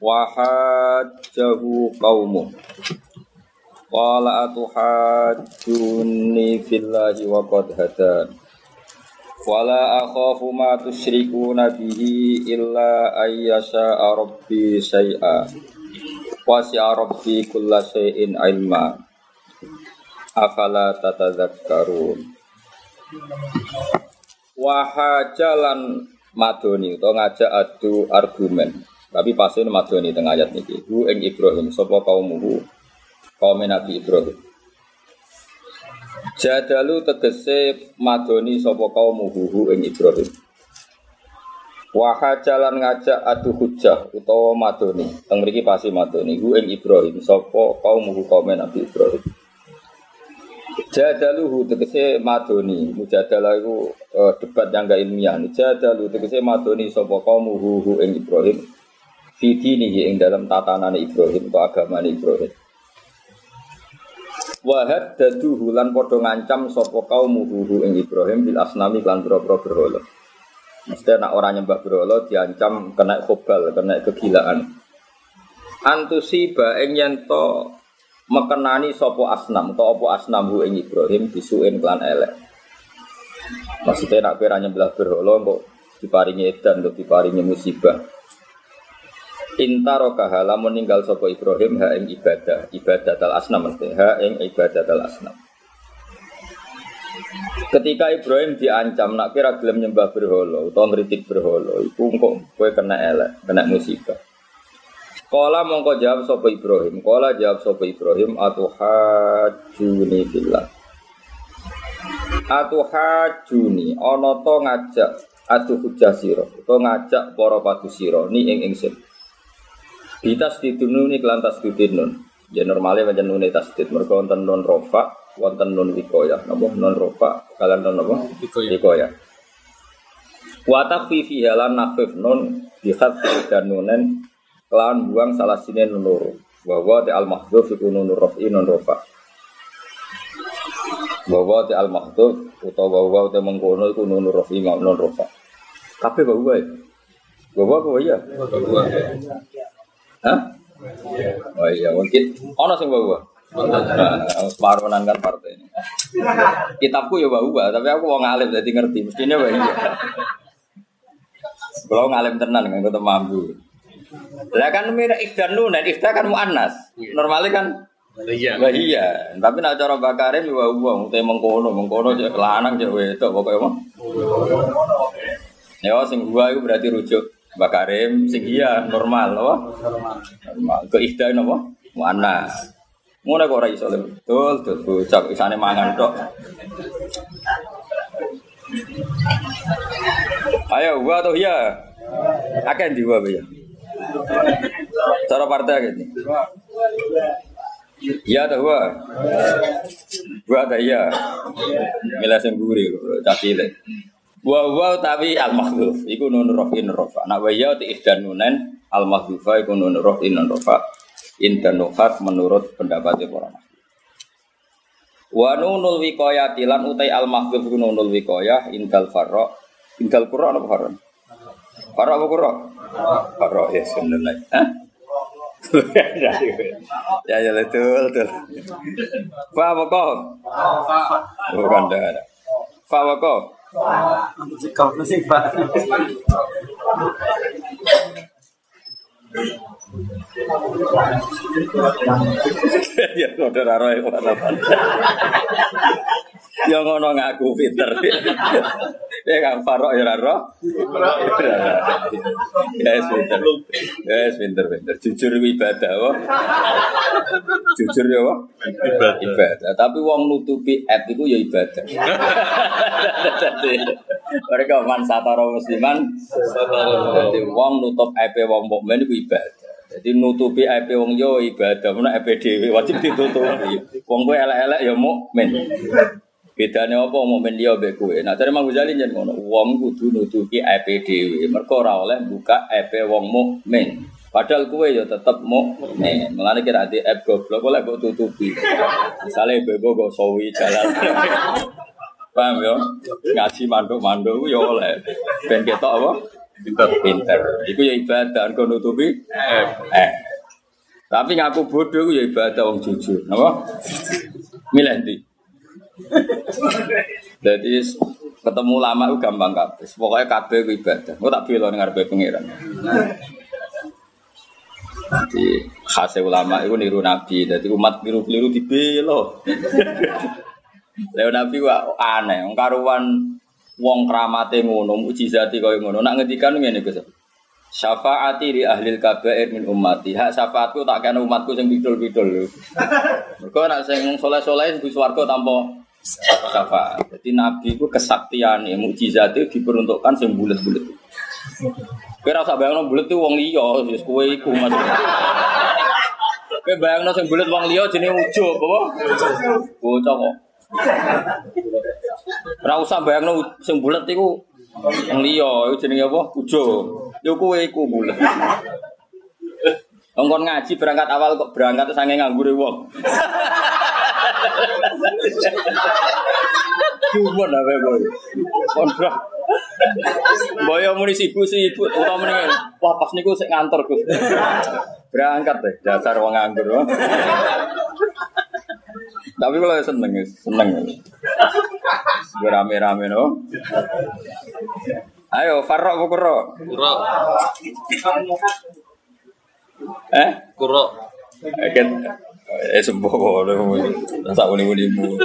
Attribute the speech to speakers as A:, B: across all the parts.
A: Wahajjahu qawmu. Qala atuhajjuni fillahi wa qad hadan. Wala akhafu ma tusyrikuna bihi illa ayyasha'a rabbi syai'a. Wasi'a rabbi kulla syai'in ilma. Afala tatadzakkarun. Wahajalan madoni utawa ngajak adu argumen. Tapi pasti madoni tengah ayat niki. Hu ing Ibrahim sapa kaumuhu kaum Nabi Ibrahim. Jadalu tegese madoni sapa kaumuhu hu ing Ibrahim. Wahajalan ngajak adu hujah utawa madoni. Teng mriki pasti madoni hu ing Ibrahim sapa kaumuhu kaum Nabi Ibrahim. Jadaluhu tegese madoni, mujadalah iku eh, debat yang gak ilmiah. Jadalu tegese madoni sapa kaumuhu hu ing Ibrahim. Fidinihi ing dalam tatanan Ibrahim atau agama Ibrahim. Wahad daduhu lan padha ngancam sapa kaumuhu hu ing Ibrahim bil asnami lan boro-boro berhala. Nak orang nyembah berhala diancam kena khobal, kena kegilaan. Antusiba ing yen to mekenani sopo asnam atau opo asnam hu ing Ibrahim disuin klan elek. Maksudnya nak kira nyembah kok diparingi edan atau diparingi musibah. Intaro kahala meninggal sopo Ibrahim ha ing ibadah ibadah tal asnam mesti ha ing ibadah tal asnam. Ketika Ibrahim diancam nak kira gelem nyembah berhala atau ngritik berhala, iku kok kowe kena elek, kena musibah. Kala mongko jawab sapa Ibrahim. Kala jawab sapa Ibrahim atuhajuni fillah. Atuhajuni ana to ngajak adu hujah sira utawa ngajak para padu sira ni ing ingsun. Bitas didununi kelan tasdidin nun. Ya normale pancen nune tasdid mergo wonten nun rofa, wonten nun wikoyah. Napa nun rofa kalian nun napa? Wikoyah. Wa takfifi halan nafif nun bihat dan nunen kelawan buang salah sini nun loro. Bahwa te al mahdhuf iku nun rafi nun rofa. Bahwa te al mahdhuf utawa bahwa te mengkono iku nun rafi nun rofa. Kabeh bahwa ya. Bahwa apa ya? Hah? Oh iya, mungkin ono sing bawa. Nah, Paronan kan partai ini. Kitabku ya bawa, tapi aku mau ngalim jadi ngerti. Mestinya bawa iya. Kalau ngalim tenan kan ketemu mampu. Lah kan mira ihdan nunan, ihda kan muannas. Normalnya kan
B: Iya.
A: Wah iya, tapi nak cara bakarim ya wong te mengkono, mengkono lanang cek wedok pokoke mah. Ya sing gua itu berarti rujuk bakarim sing iya normal apa? Normal. Ke ihda napa? Muannas. Ngono kok ora iso le. Betul, betul bocah isane mangan tok. Ayo gua tuh ya. Ndi gua ya. Cara partai gitu. Iya ada gua. Gua ada iya. Milih sing guri cah cilik. Wa wa tapi al makhdhuf iku nun rafin rafa. Nak wa ya ti ihdan nunen al makhdufa iku nun rafin nun rafa. Indan nuhat menurut pendapat para ahli. Wa nunul wiqayah tilan utai al makhdhuf iku nunul wiqayah indal farra. Indal qurra apa farra? Farra apa qurra? Farra ya. Hah? ya ya betul betul. Fa? Bukan dah. Fa?
C: Untuk si kopi sih pak.
A: Ya kode raro yang mana pak? Ngono ngaku pinter. Ya kan Farok ya raro. Ya pinter. Ya wis pinter pinter. Jujur ibadah wah. Jujur ya wah.
B: Ibadah.
A: Ibadah. Tapi wong nutupi app itu ya ibadah. Jadi mereka man satara musliman. Jadi wong nutup app wong mukmin itu ibadah. Jadi nutupi aib wong yo ibadah, mana dhewe wajib ditutupi. Wong kowe elek-elek ya mukmin. Bedane apa mukmin dia mbek kowe. Nah, dari Imam Ghazali jen ngono, wong kudu nutupi aib dhewe. Mergo ora oleh buka aib wong mukmin. Padahal kowe ya tetep mukmin. Mulane kira ati aib goblok oleh mbok tutupi. Misale bebo go sawi jalan. Paham ya? Ngaji manduk-manduk ya oleh. Ben ketok apa? Pinter. Pinter. Iku ya ibadah kok nutupi eh. eh. Tapi ngaku bodoh ya ibadah wong jujur. Napa? Milih ndi? Jadi ketemu lama itu gampang kabeh. Pokoknya kabeh itu ibadah. Kok tak bela ngarepe pangeran. Jadi khasnya ulama itu niru nabi. Jadi umat niru-niru dibelo. Leo nabi wa aneh. Wong karuan wong kramate ngono, mukjizati kaya ngono. Nak ngendikan ngene Gus. Syafaati di ahli kabair min ummati. Hak syafaatku tak kena umatku sing bidul-bidul. Mergo nak sing soleh-soleh iku swarga tanpa syafaat. Jadi nabi itu kesaktian ya mukjizat itu diperuntukkan sing bulet-bulet. Kira usah bayangno bulet itu wong liya, wis kowe iku Mas. Kowe bayangno sing bulet wong liya jenenge ujug apa? Bocah kok. Ora usah bayangno sing bulet iku wong liya, iku jenenge apa? Ujug. Yo kowe iku bulet. Engkon ngaji berangkat awal kok berangkat sange nganggure wong. Cuma apa boy? Kontrak. Boyo muni sibuk sibuk, utawa mendingan. Wah pas niku sik ngantor Gus. Berangkat deh, dasar wong nganggur. Tapi kalau seneng, seneng. Berame-rame no. Ayo, Farok Bukuro.
B: Kuro,
A: Eh?
B: kuro.
A: Kan eh sembuh kok rasa uni-unimu.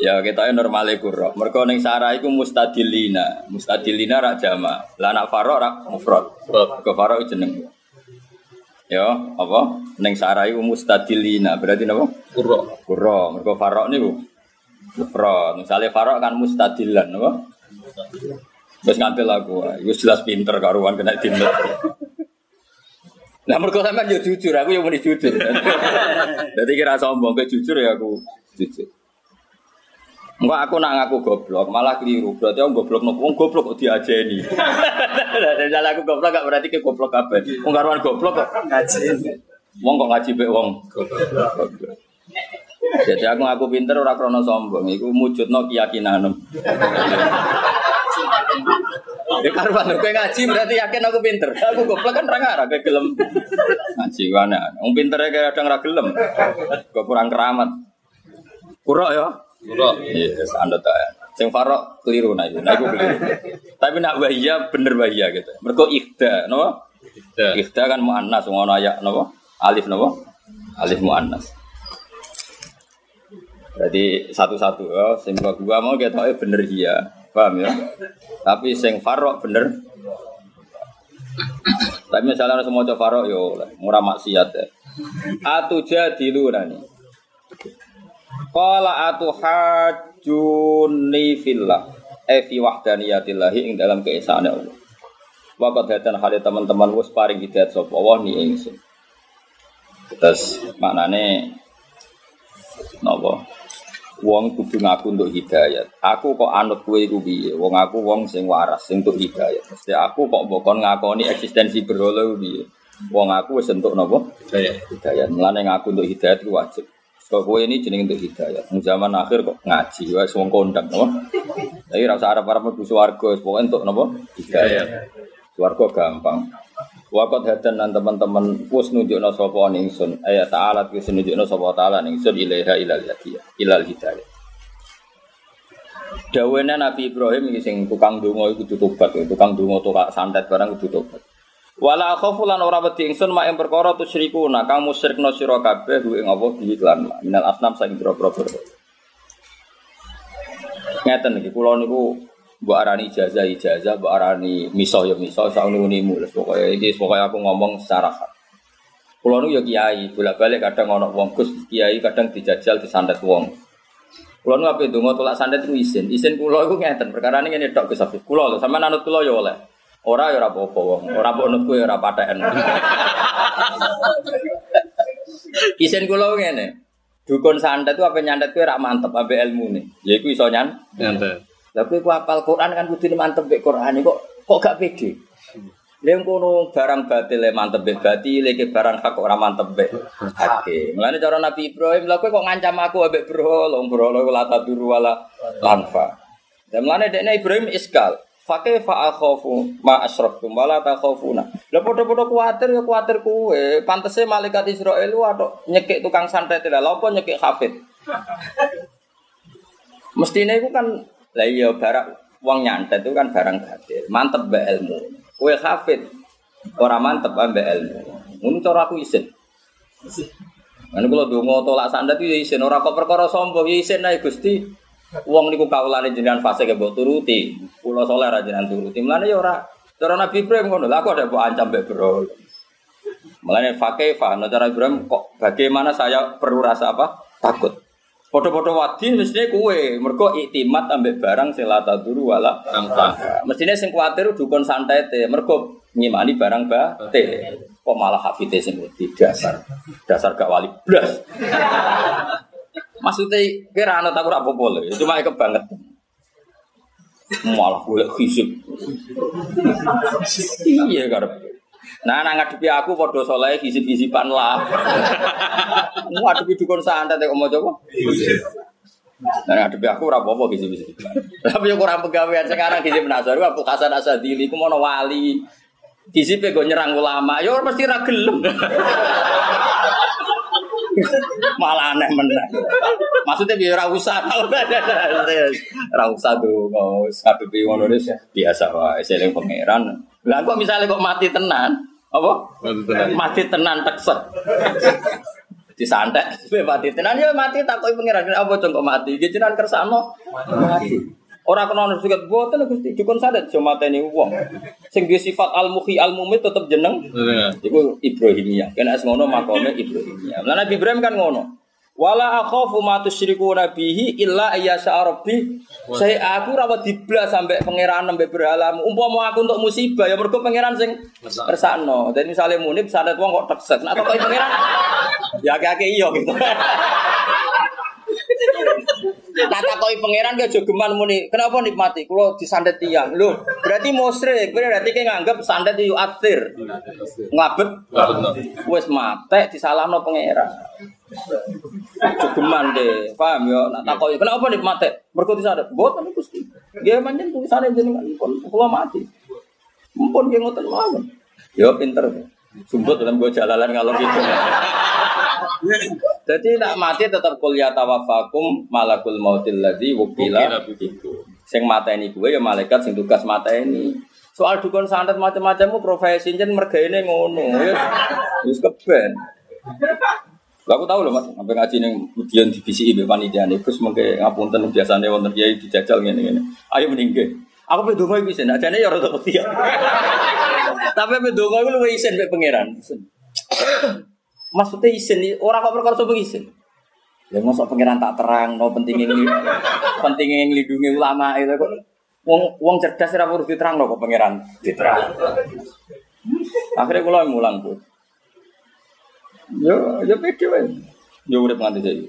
A: Ya kita ini normale kuro. Mereka ning sarah iku mustadilina. Mustadilina rak jama. Lah anak farok rak mufrad. Ke farok iku jeneng. Ya, apa? Ning sarah iku mustadilina. Berarti napa?
B: Kuro.
A: Kuro. Mereka farok niku mufrad. Misalnya farok kan mustadilan, napa? Terus ngantil aku, itu jelas pinter karuan kena dinnet. Nah, mereka sampean yo jujur, aku yang muni jujur. Jadi kira sombong ke jujur ya aku jujur. Enggak aku nak ngaku goblok, malah keliru. Berarti aku goblok nopo wong goblok kok diajeni. Misalnya aku goblok gak berarti ke goblok kabeh. Wong karuan goblok kok
C: Ngaji.
A: wong kok ngaji mek wong goblok. Jadi aku ngaku pinter ora krana sombong, iku mujudno keyakinan. Ya karuan lho, kowe ngaji berarti yakin aku pinter. Aku goblok kan ora ngarah kowe gelem ngaji wana. Wong pintere kadang ora gelem. Kok kurang keramat. Kurok ya.
B: Kuro.
A: Iya, anda tak. Sing farok keliru nah itu, nah itu keliru. Tapi nak wahia bener wahia gitu. Mereka ikhda, no?
B: Da.
A: Ikhda kan muannas, ngono ayak, no? Alif, no? Alif muannas. Jadi satu-satu ya, sing gua mau kita tahu bener iya, paham ya? Tapi sing farok bener. Tapi misalnya semua coba farok yo, murah maksiat ya. Atu jadilu nani. Qala atuhajjuni fillah e fi wahdaniyatillah ing dalam keesaan Allah. Wakat hatan hale teman-teman wis paring hidayat sapa Allah ni ingsun. Terus maknane napa? Wong kudu ngaku untuk hidayat. Aku kok anut kowe iku piye? Wong aku wong sing waras, sing untuk hidayat. Mesti aku kok mbokon ngakoni eksistensi berhala piye? Wong aku wis entuk napa?
B: Saya.
A: hidayat. Mulane ngaku untuk hidayat itu wajib. Kok kowe ini jeneng untuk hidayat. Ning zaman akhir kok ngaji wis wong kondang napa? Tapi ra usah arep-arep mlebu swarga, pokoke entuk napa? Hidayat. Swarga gampang. Wakot hadan dan teman-teman wis nunjukno sapa ningsun ayat ta'ala wis nunjukno sapa ta'ala ningsun ilaiha ilal hidayah ilal hidayah. Dawene Nabi Ibrahim iki sing tukang donga iku kudu tobat, tukang donga tukang santet barang kudu tobat. Wala khaufu lan ora wedi ingsun mak ing perkara tusyriku nah kang musyrikna sira kabeh ing apa di iklan minal asnam saing boro-boro. Ngeten iki kula niku mbok arani ijazah ijazah, mbok arani miso ya miso, sak unimu wis pokoke iki pokoke aku ngomong secara hak. Kula niku ya kiai, bolak-balik kadang ana wong Gus kiai kadang dijajal disantet wong. Kula nu ape donga tolak santet ku isin. Isin kula iku ngeten, perkara ngene tok Gus Afif. Kula lho sampean anut kula ya oleh. Ora ya ora apa-apa wong. Ora mbok nutku ya ora patheken. Isen kula ngene. Dukun santet itu apa nyantet kuwi ora mantep ambek ilmune. Ya iku iso nyan.
B: Nyantet.
A: Kowe ku hafal Quran kan kudu mantep mbek Quran kok kok gak pede. Lha kono barang batil mantep mbek batil, iki barang hak ora mantep mbek hake. Mulane cara Nabi Ibrahim lha kok ngancam aku ambek bro, lho bro lho la taduru wala lanfa. Dan mulane dekne Ibrahim iskal. Fakih fa akhafu ma asyraktum wala takhafuna. Lah padha-padha kuwatir ya kuwatir kowe. Pantese malaikat Israel lu atok nyekik tukang santet lha apa nyekik hafid. Mestine iku kan lah iya barang wong nyantet itu kan barang batil. Mantep mbek ilmu. Kowe hafid ora mantep mbek ilmu. Cara aku isin. Kan kula donga tolak santet itu ya isin ora kok perkara sombong ya isin Gusti. Wong niku kawulane jenengan fase ke mbok turuti. Kula saleh ra jenengan turuti. Mulane ya ora cara Nabi Ibrahim ngono. Lah kok ada mbok ancam mbek bro. Mulane fakih fa nah, cara Ibrahim kok bagaimana saya perlu rasa apa? Takut. Foto-foto wadi mestinya kue, mergo iktimat ambek barang sing la taduru wala. Mestinya sing kuatir dukun santai teh, mergo nyimani barang bate. Kok malah hafite sing dasar. Dasar gak wali blas. Maksudnya kira anak tak ora apa-apa lho, cuma kebangetan. Malah golek hisib. iya karep. Nah, nang ngadepi aku padha saleh hisib-hisiban lah. Ngadepi dukun santet kok mau coba. Nah, ngadepi aku ora apa-apa hisib-hisiban. Tapi yo kurang pegawaian sekarang hisib nasar Abu Hasan Asadili ku mono wali. Hisibe go nyerang ulama, yo mesti ra gelem. Malah aneh meneh. Maksudnya biar ora usah ora usah donga wis kabepe ngono wis biasa wae seling pangeran. Lah kok misalnya kok mati tenan, apa?
B: Mati tenan.
A: Mati tenan tekset. Disantek, mati tenan ya mati takoki pangeran apa cung kok mati? Iki jenengan kersano mati. Ora kena ono suket boten Gusti dukun sadet yo mateni wong. Sing duwe sifat al-muhi al-mumit tetep jeneng Iku Ibrahimiyah. Kena es ngono makome Ibrahimiyah. Lah Nabi Ibrahim kan ngono. Wala akhafu ma tusyriku nabihi illa ayyasha rabbi. Saya aku ora wedi blas sampe pangeran sampe berhala. Umpama aku untuk musibah ya mergo pangeran sing kersakno. Dan misalnya munib sadet wong kok tekset. Nah kok pangeran ya akeh iya gitu. Nah takoki pangeran gak jogeman muni. Kenapa nikmati? Kulo disandet tiang. Lho, berarti musyrik. Berarti kayak nganggep sandet itu atir. Ngabet. Wes mate disalahno pangeran. Jogeman deh. Paham ya? Nah takoki kenapa nikmati? Mergo disandet. Mboten Gusti. Nggih pancen tulisane jenengan pun kula mati. Mumpun nggih ngoten mawon. Ya pinter. Sumput dalam gue jalalan kalau gitu. Jadi nak mati tetap kuliah tawafakum malakul mautil ladzi wukila. Sing mateni gue ya malaikat sing tugas mateni. Soal dukun santet macam-macammu profesi jen mergaine ngono. Ya wis keben. Lah aku tahu loh Mas, sampai ngaji ning ujian di BCI mbek panitia nih. Gus mengke ngapunten biasane wonten kiai dijajal ngene-ngene. Ayo meninggal. Aku pe donga iku isin, ajane ya rada wedi. Tapi pe donga iku luwih isin mek pangeran. Maksudnya isin, orang kok perkara sopo isin. Ya mosok pangeran tak terang, no pentingnya ini, pentingnya ngelindungi ulama itu kok. Wong wong cerdas ora perlu diterang kok pangeran diterang. Akhirnya kula mulang tuh. Yo yo pede wae. Yo urip nganti saiki.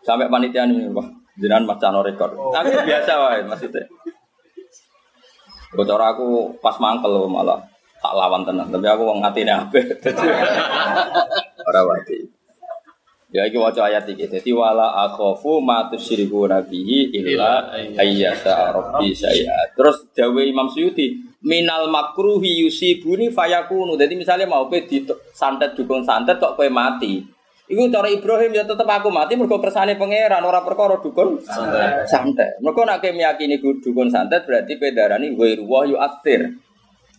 A: Sampai panitia ini, Wah, jenengan macano rekor. Tapi biasa wae maksudnya. Bocor aku pas mangkel malah tak lawan tenan, tapi aku wong ngatine. Dadi ora wati. Ya iki waca ayat iki. Dadi wala akhafu ma tusyriku nabihi illa ayyasa rabbi saya. Terus dawe Imam Suyuti, minal makruhi yusibuni fayakunu. Jadi misalnya mau pe di santet dukung santet kok kowe mati. Iku cara Ibrahim ya tetep aku mati mergo kersane pangeran ora perkara dukun santet. Santet. Mergo nek kowe meyakini dukun santet berarti pedarani ghairu wa yu'athir.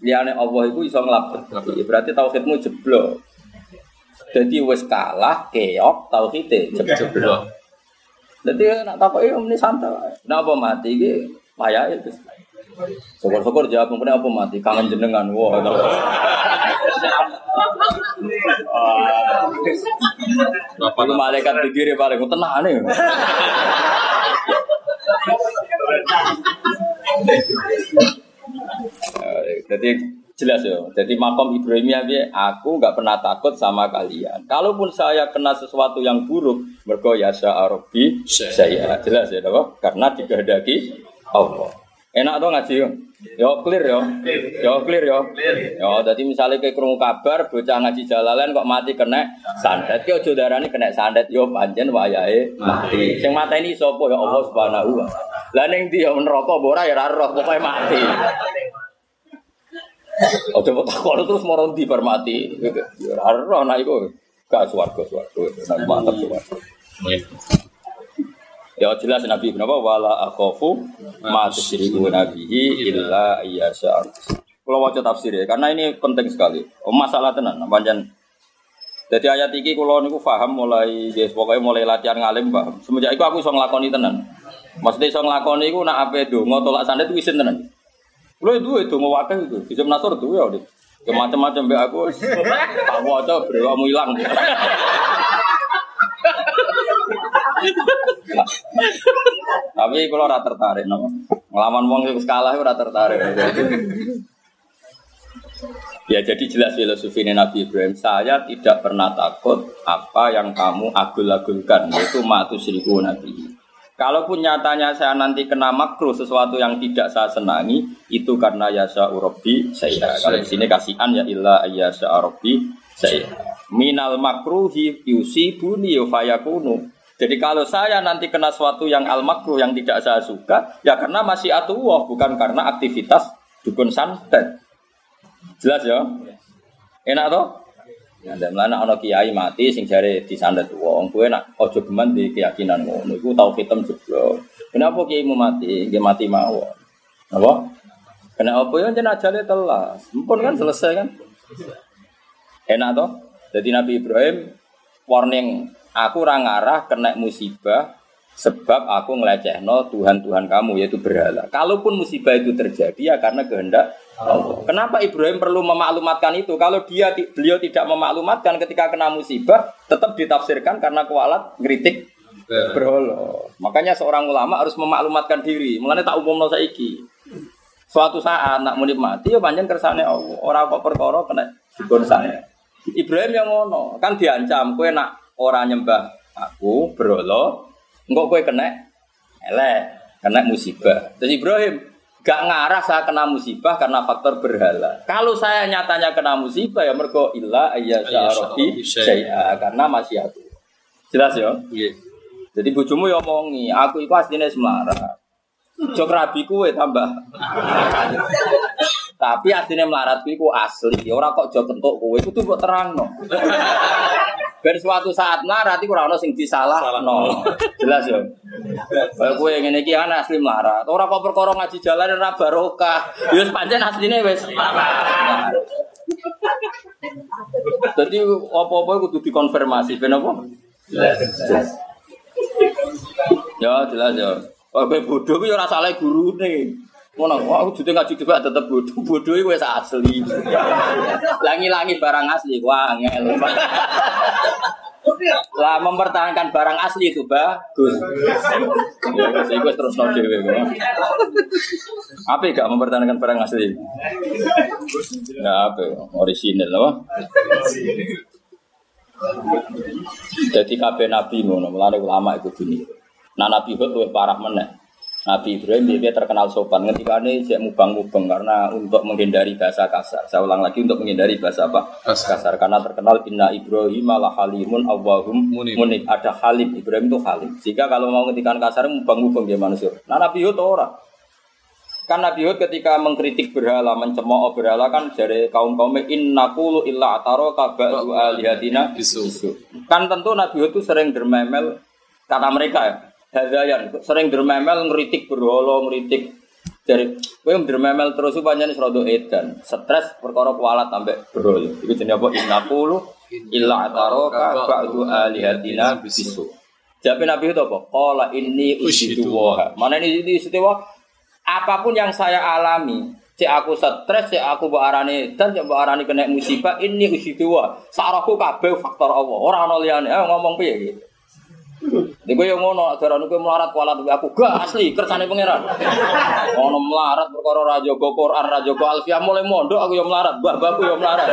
A: Liyane Allah iku iso nglabet. Berarti tauhidmu jeblok. Jadi wis kalah keok tauhide jeblok. Jadi nak takoki omni santai. Napa mati iki payahe Gus. Syukur-syukur jawab kemudian apa mati kangen jenengan. Wah. Bapak lu malaikat pikir paling tenang nih. Eh, Jadi jelas ya. Jadi makom Ibrahimnya dia, aku nggak pernah takut sama kalian. Kalaupun saya kena sesuatu yang buruk, mergo ya Arabi saya jelas ya, apa? Karena dikehendaki Allah. Enak dong ngaji yo. Yo clear yo. Yo clear yo. Yo jadi misalnya kayak krungu kabar bocah ngaji jalalan kok mati kena sandet ki aja darane kena sandet yo pancen wayahe mati. Sing mateni sapa ya Allah Subhanahu wa taala. Lah ning ndi yo neraka apa ora ya ora roh pokoke mati. Ojo kok takon terus moro ndi bar mati. Ya nek iku gak swarga swarga. Mantap swarga. Ya jelas Nabi kenapa wala akhafu ma tusyriku nabihi illa iyyasha. Kalau waca tafsir ya, karena ini penting sekali. Oh, masalah tenan, panjang. Jadi ayat ini kalau niku paham mulai, ya pokoknya mulai latihan ngalim paham. Semenjak itu aku bisa ngelakoni tenan. Maksudnya bisa ngelakoni itu nak apa itu, tolak sandet itu isin tenan. Lo itu itu mau wakil itu, bisa menasor itu ya udah. Ya macam-macam be aku, tak waca berewamu hilang. Tapi kalau ora tertarik no. Ngelawan wong sing kalah tertarik. Ya jadi jelas filosofi Nabi Ibrahim Saya tidak pernah takut Apa yang kamu agul-agulkan Yaitu matu seribu Nabi Kalaupun nyatanya saya nanti kena makruh Sesuatu yang tidak saya senangi Itu karena yasa urobi saya Kalau di sini kasihan ya illa yasa urobi saya Minal makruhi yusibuni yufayakunu jadi kalau saya nanti kena sesuatu yang al makruh yang tidak saya suka, ya karena masih atuwah, bukan karena aktivitas dukun santet. Jelas ya? Enak toh? Ya, mana anak kiai mati sing jare disandet wong, kowe nak ojo geman di keyakinan ngono. Iku tau hitam jeblok. Kenapa kiai mau mati? Dia mati mawon. Apa? Kena apa ya jenazah ajale telas. Mumpun kan selesai kan? Enak toh? Jadi Nabi Ibrahim warning aku orang ngarah kena musibah sebab aku ngelecehno Tuhan Tuhan kamu yaitu berhala. Kalaupun musibah itu terjadi ya karena kehendak Allah. Kenapa Ibrahim perlu memaklumatkan itu? Kalau dia beliau tidak memaklumatkan ketika kena musibah tetap ditafsirkan karena kualat ngeritik berhala. Makanya seorang ulama harus memaklumatkan diri. Mengenai tak umum saiki. Suatu saat nak munib mati ya panjang kersane Allah. Orang kok perkara kena dikon saya. Ibrahim yang ngono kan diancam kue nak orang nyembah aku berolo, enggak kue kena elek, kena musibah. Terus Ibrahim gak ngarah saya kena musibah karena faktor berhala. Kalau saya nyatanya kena musibah ya mergo illa ayya syarabi saya karena masih aku. Jelas ya? Iya. Jadi bujumu ya omongi, aku itu aslinya semelarat. Jok rabi kue tambah. Tapi aslinya melarat kue asli. Orang kok jok kentuk kue itu tuh buat terang no. Ben suatu saat melarat iku ora ono sing disalah no. Jelas ya. Kaya kowe ngene iki ana asli melarat. Ora kok perkara ngaji jalan ora barokah. Ya pancen asline wis Jadi apa-apa kudu dikonfirmasi ben apa? Jelas. Ya jelas ya. Kowe bodoh kuwi ora salah gurune. Ngono, aku jute ngaji juga tetep bodoh. Bodoh itu wis asli. Langi-langi barang asli, wah ngel. Lah mempertahankan barang asli itu bagus. Ya, saya gue terus no dewe. Apa gak mempertahankan barang asli? Nah apa? Orisinil loh. Jadi kabeh nabi ngono, mulane ulama itu gini. Nah nabi Hud luwih parah meneh. Nabi Ibrahim dia terkenal sopan ketika ini saya mubang-mubang karena untuk menghindari bahasa kasar. Saya ulang lagi untuk menghindari bahasa apa? Kasar. kasar. Karena terkenal inna Ibrahim ala halimun awahum munib. munib. Ada halim Ibrahim itu halim. Jika kalau mau ngetikan kasar mubang-mubang dia manusia. Nah Nabi Hud orang. Kan Nabi Hud ketika mengkritik berhala, mencemooh berhala kan dari kaum kaum inna kulu illa ataro kabadu alihatina. Kan tentu Nabi Hud itu sering dermemel kata mereka ya Hadayan sering dermemel ngeritik berholo ngeritik dari kowe dermemel terus panjang serodo edan stres perkara kualat sampai berholo itu jenis apa inakulu illa ataroka ba'du alihatina bisu jadi Nabi itu apa? Kala ini usidu waha. Mana ini istiwa? Apa pun yang saya alami, cek aku stres, cek aku arani dan cek arani kena musibah, ini usidu waha. Saraku kabeh faktor Allah. Orang noliane, eh, ngomong piye gitu. Iku yang ngono, darane kowe melarat kualat aku gak asli kersane pangeran. Ono melarat perkara raja go Quran, raja go Alfiah mulai mondok aku yang melarat, mbah-mbahku yang melarat.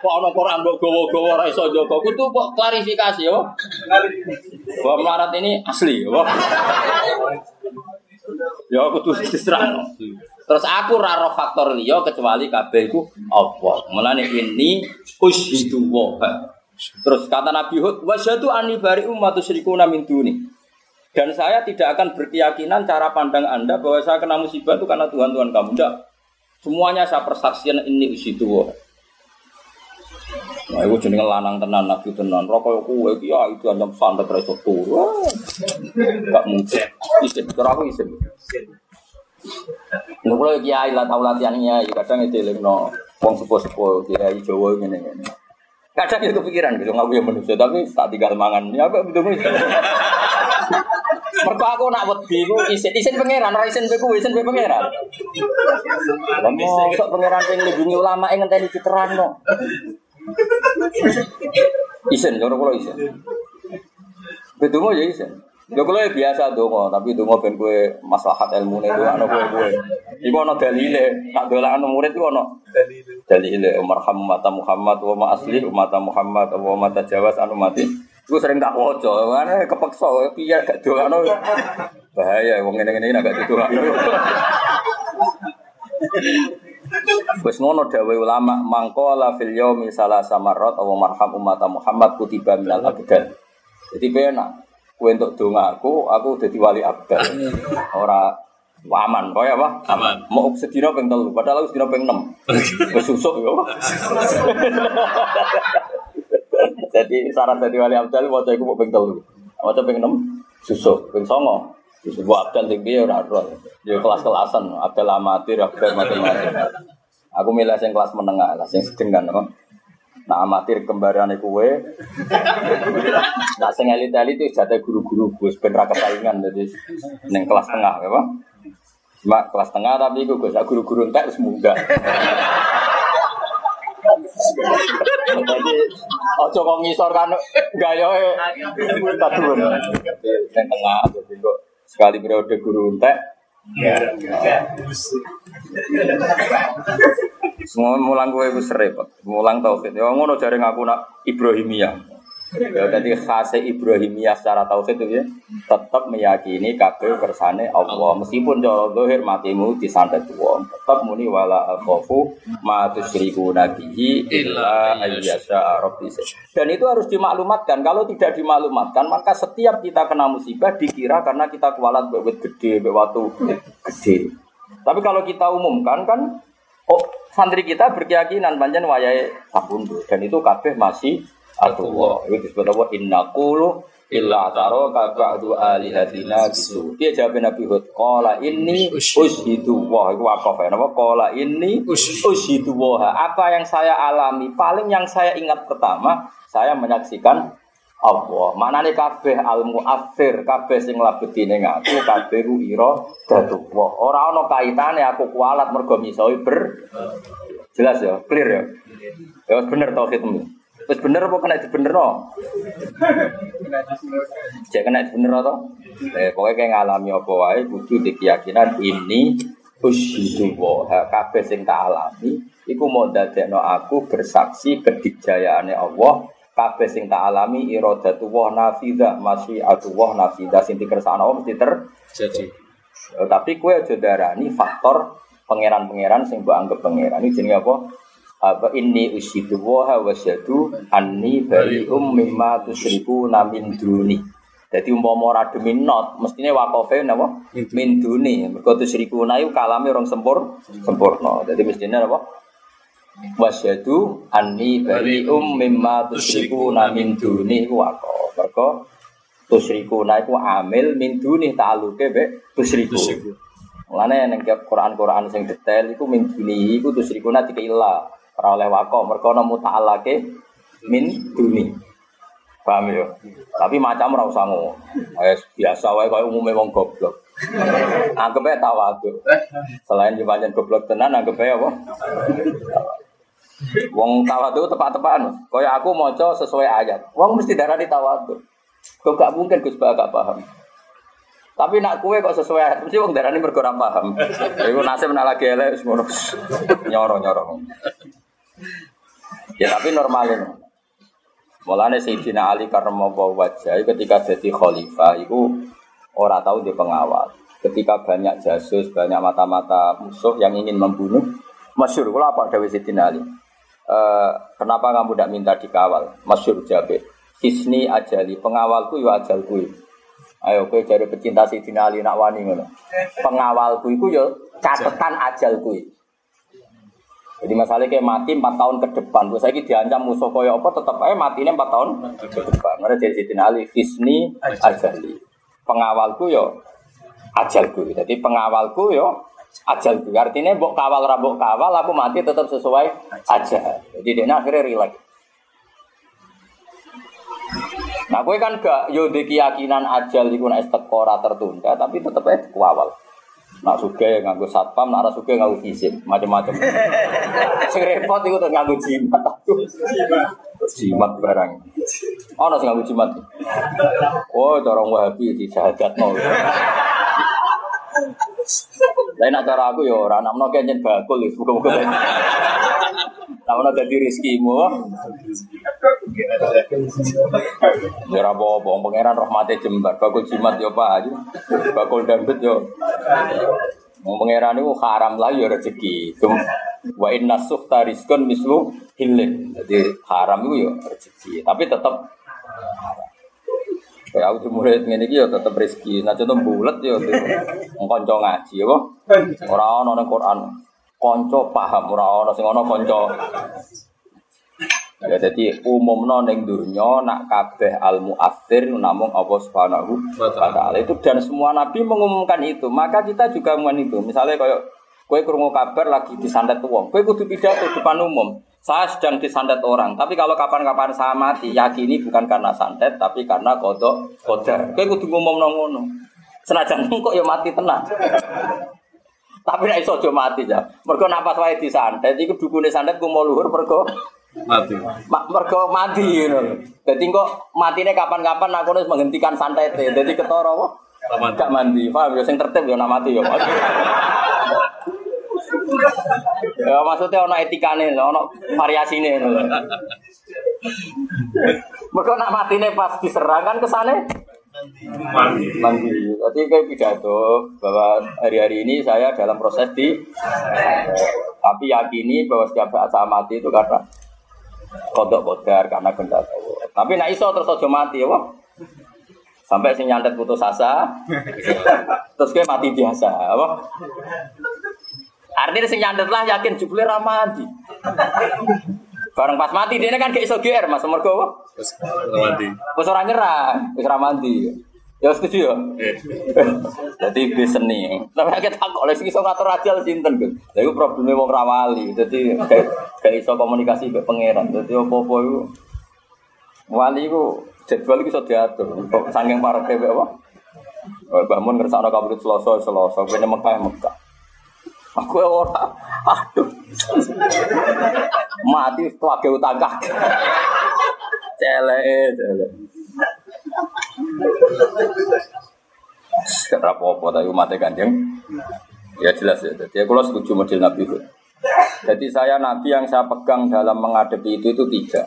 A: Kok ono Quran mbok gowo-gowo ora iso jaga. Kudu kok klarifikasi ya. Bahwa melarat ini asli ya. Ya aku tuh diserang. Terus aku raro faktor liya kecuali kabeh iku Allah. Mulane ini ushidu wa. Terus kata Nabi Hud, wasyadu ani bari ummatu syirikuna min duni. Dan saya tidak akan berkeyakinan cara pandang Anda bahwa saya kena musibah itu karena Tuhan-Tuhan kamu. Tidak. Semuanya saya persaksikan ini usitu. Nah, itu jenenge lanang tenan nabi tenan. Rokok kowe ya itu anyam santet ra iso turu. Gak mungkin. Isin, cara aku isin. Kula kiai lah tau latihannya, kadang itu lingno wong sepuh-sepuh kiai Jawa ngene-ngene. Kadang itu kepikiran gitu, ngaku yang manusia, tapi tak tinggal mangan. Ya apa betul Mereka aku nak wedi ku isin isin pangeran, ora isin beku isin be pangeran. Lah mosok pangeran sing nglindungi ulama ing ngenteni diterangno. Isin, cara kula isin. Bedungo ya isin. Lho kula ya biasa donga, tapi donga ben kowe maslahat ilmune itu ana kowe-kowe. Iku ana dalile, tak dolakno murid iku ana dalile marham mata Muhammad wa ma asli umat Muhammad wa ma tajawaz anu mati. Iku sering tak waca, mana kepeksa piye gak dolakno. Bahaya wong ngene-ngene gak didolakno. Wis ngono dawuh ulama mangkola fil yaumi salasa marrat aw marham umat Muhammad kutiba minal abdan. Jadi penak Kue untuk donga aku, aku jadi wali abdal. Ora aman, kau ya apa?
B: Aman.
A: Mau sedina peng telu, padahal aku sedina peng enam. Kesusuk ya. Jadi syarat jadi wali abdal mau cek mau peng telu, mau cek peng enam, susuk, peng songo. Sebuah abdal tinggi ya ora. Ya kelas-kelasan, abdal amatir, abdal mati-mati. Aku milih yang kelas menengah lah, yang sedeng kan. Nah amatir kembarannya kue. Nah sing elit-elit itu jatah guru-guru gue ben ra kesaingan jadi neng kelas tengah ya Pak. Cuma kelas tengah tapi gue gue guru-guru entek wis munggah. Ojo kok ngisor kan gayoe tadun. Neng tengah jadi kok sekali periode guru entek Ya. Semua mulang gue itu repot. Mulang tauhid. Ya ngono jare ngaku nak Ibrahimiyah. Ya jadi khas Ibrahimiyah secara tauhid itu ya tetap meyakini kabeh kersane Allah. Meskipun cara zahir matimu disantet wong tetap muni wala akhafu ma tusyriku nabihi illa ayyasha rabbi dan itu harus dimaklumatkan. Kalau tidak dimaklumatkan maka setiap kita kena musibah dikira karena kita kualat bebet gede bebatu gede tapi kalau kita umumkan kan oh santri kita berkeyakinan panjang wayai sabundu dan itu kabeh masih Allah itu disebut apa? Inna qulu illa taro ba'du alihatina gitu dia jawab Nabi Hud qala inni ushidu wah itu wakaf ya nama qala inni ushidu wah apa yang saya alami? Paling yang saya ingat pertama saya menyaksikan Allah. Mana nih kabeh al muathir kabeh sing labeti ning aku kabeh ku ira dadu wah ora ana kaitane aku kualat mergo misawi ber jelas ya? Clear ya? Ya bener tauhidmu Wis bener apa kena dibenerno? Cek kena dibenerno to? Eh pokoke kayak ngalami apa wae kudu di keyakinan ini usyidu wa kabeh sing tak alami iku mau dadekno aku bersaksi kedikjayaane Allah kabeh sing tak alami iradatu wa nafida masih atu wa nafida sing dikersakno Allah mesti terjadi. Tapi kue aja darani faktor pangeran-pangeran sing mbok anggap pangeran. Ini jenenge apa? Apa ini usyidu wa wasyadu anni bari'um mimma tusriku namin duni. Jadi umpama ora demi not mestine wakofe napa? Min duni. Mergo tusriku nayu kalame orang sempur sempurna. Jadi mestine apa wasyadu anni bari'um mimma tusriku namin duni. wakof mergo tusriku nayu amil min duni ta'aluke be tusriku. Mulane ning Quran-Quran sing detail iku min duni iku tusrikuna dikeila Ora oleh wako, mergo nemu ta'alake min duni. Paham ya? Tapi macam ora usah ngono. biasa wae koyo umume wong goblok. Anggap ae tawadu. Selain dipancen goblok tenan anggap ae apa? Wong tawadu tepat-tepatan. Kaya aku maca sesuai ayat. Wong mesti darani tawadu. Kok gak mungkin Gus Bah gak paham. Tapi nak kue kok sesuai mesti wong darani mergo paham. Iku nasib nak lagi elek ngono. Nyoro-nyoro. Ya tapi normalin. Mulane Sayyidina Ali karramallahu wajah ketika jadi khalifah itu ora tahu dia pengawal. Ketika banyak jasus, banyak mata-mata musuh yang ingin membunuh, masyur, kalau apa Dawi Sayyidina Ali? E, kenapa kamu tidak minta dikawal? Masyur Jabe. Hisni ajali, pengawalku ya ajalku. Ayo kowe jadi pecinta Sayyidina Ali nak wani ngono. Pengawalku iku ya catatan ajalku. Jadi masalahnya kayak mati 4 tahun ke depan. Terus saya diancam musuh koyo apa tetap aja matinya 4 tahun ke depan. Mereka jadi Sayyidina Ali Hisni ajali. Pengawalku yo ajalku. Jadi pengawalku yo ajalku. Artinya mbok kawal rabok kawal aku mati tetap sesuai aja. Jadi dia akhirnya relax. Nah, gue kan gak yo keyakinan ajal itu nek tertunda, tapi tetap aja kawal. Nak suge nganggo satpam, nak ora suge nganggo fisik, macam-macam. Sing repot iku terus nganggo jimat. Jimat barang. Ono sing nganggo jimat. Oh, cara Wahabi dijahatno. Lain nak cara aku ya ora nak menawa kenyen bakul wis muga-muga. Nak menawa dadi rezekimu. Ya ora apa-apa, pangeran rahmate jembar, bakul jimat yo Pak. Bakul dangdut yo. Wong pangeran itu haram lah ya rezeki. Wa inna suhta rizqun mislu hilin. Jadi haram itu ya rezeki, tapi tetap Kayak aku murid ngene iki ya tetep rezeki. Nah contoh bulet ya kanca ngaji ya kok. Ora ana ning Quran. Kanca paham ora ana sing ana kanca. Ya jadi umumno ning dunya nak kabeh al muathir namung Allah Subhanahu wa. Itu dan semua nabi mengumumkan itu. Maka kita juga mengumumkan itu. Misalnya kayak kowe krungu kabar lagi disandet wong, kowe kudu pidato depan umum. Saya sedang disandet orang, tapi kalau kapan-kapan saya mati, yakini bukan karena santet, tapi karena kodok kodar. Kayak kudu ngomong ngono. Senajan kok ya mati tenang. Tapi nek iso aja mati ya. Mergo napas wae disantet iku dukune santet ku mau luhur mergo
B: mati.
A: Ma, mergo mati ngono. Dadi kok matine kapan-kapan aku harus menghentikan santet. Dadi ketara apa? Gak mandi. Paham ya sing tertib ya nak mati ya. Ya maksudnya ono etikane, ono variasine. Mereka nak matine pas diserang kan kesane
B: Mati.
A: mandi. Jadi kayak pidato bahwa hari-hari ini saya dalam proses di tapi yakini bahwa setiap saat saya mati itu karena kodok kodar karena Allah. Tapi nak iso terus aja mati ya, wah. Sampai sing nyantet putus asa, terus kayak mati biasa, apa? Artinya sing nyandet lah yakin jebule ra mati. Bareng pas mati dia kan gak iso GR Mas mergo?
B: Terus mati.
A: Wis ora nyerah, wis ra mati. Ya setuju ya.
B: Eh,
A: Jadi gue seni. Tapi kita oleh sing iso ngatur ajal sinten kan. Lha iku probleme wong ra wali. Dadi gak iso komunikasi mbek pangeran. Dadi apa-apa iku wali iku jadwal iku iso diatur. Kok saking mbek apa? Bangun ngersakno kabudut Selasa Selasa, kene Mekah Mekah. Aku ora. Aduh. Mati keluarga utang kakek. Celek, celek. Gak apa-apa tapi umatnya Ya jelas ya Jadi aku setuju model Nabi Hud Jadi saya Nabi yang saya pegang dalam menghadapi itu itu tiga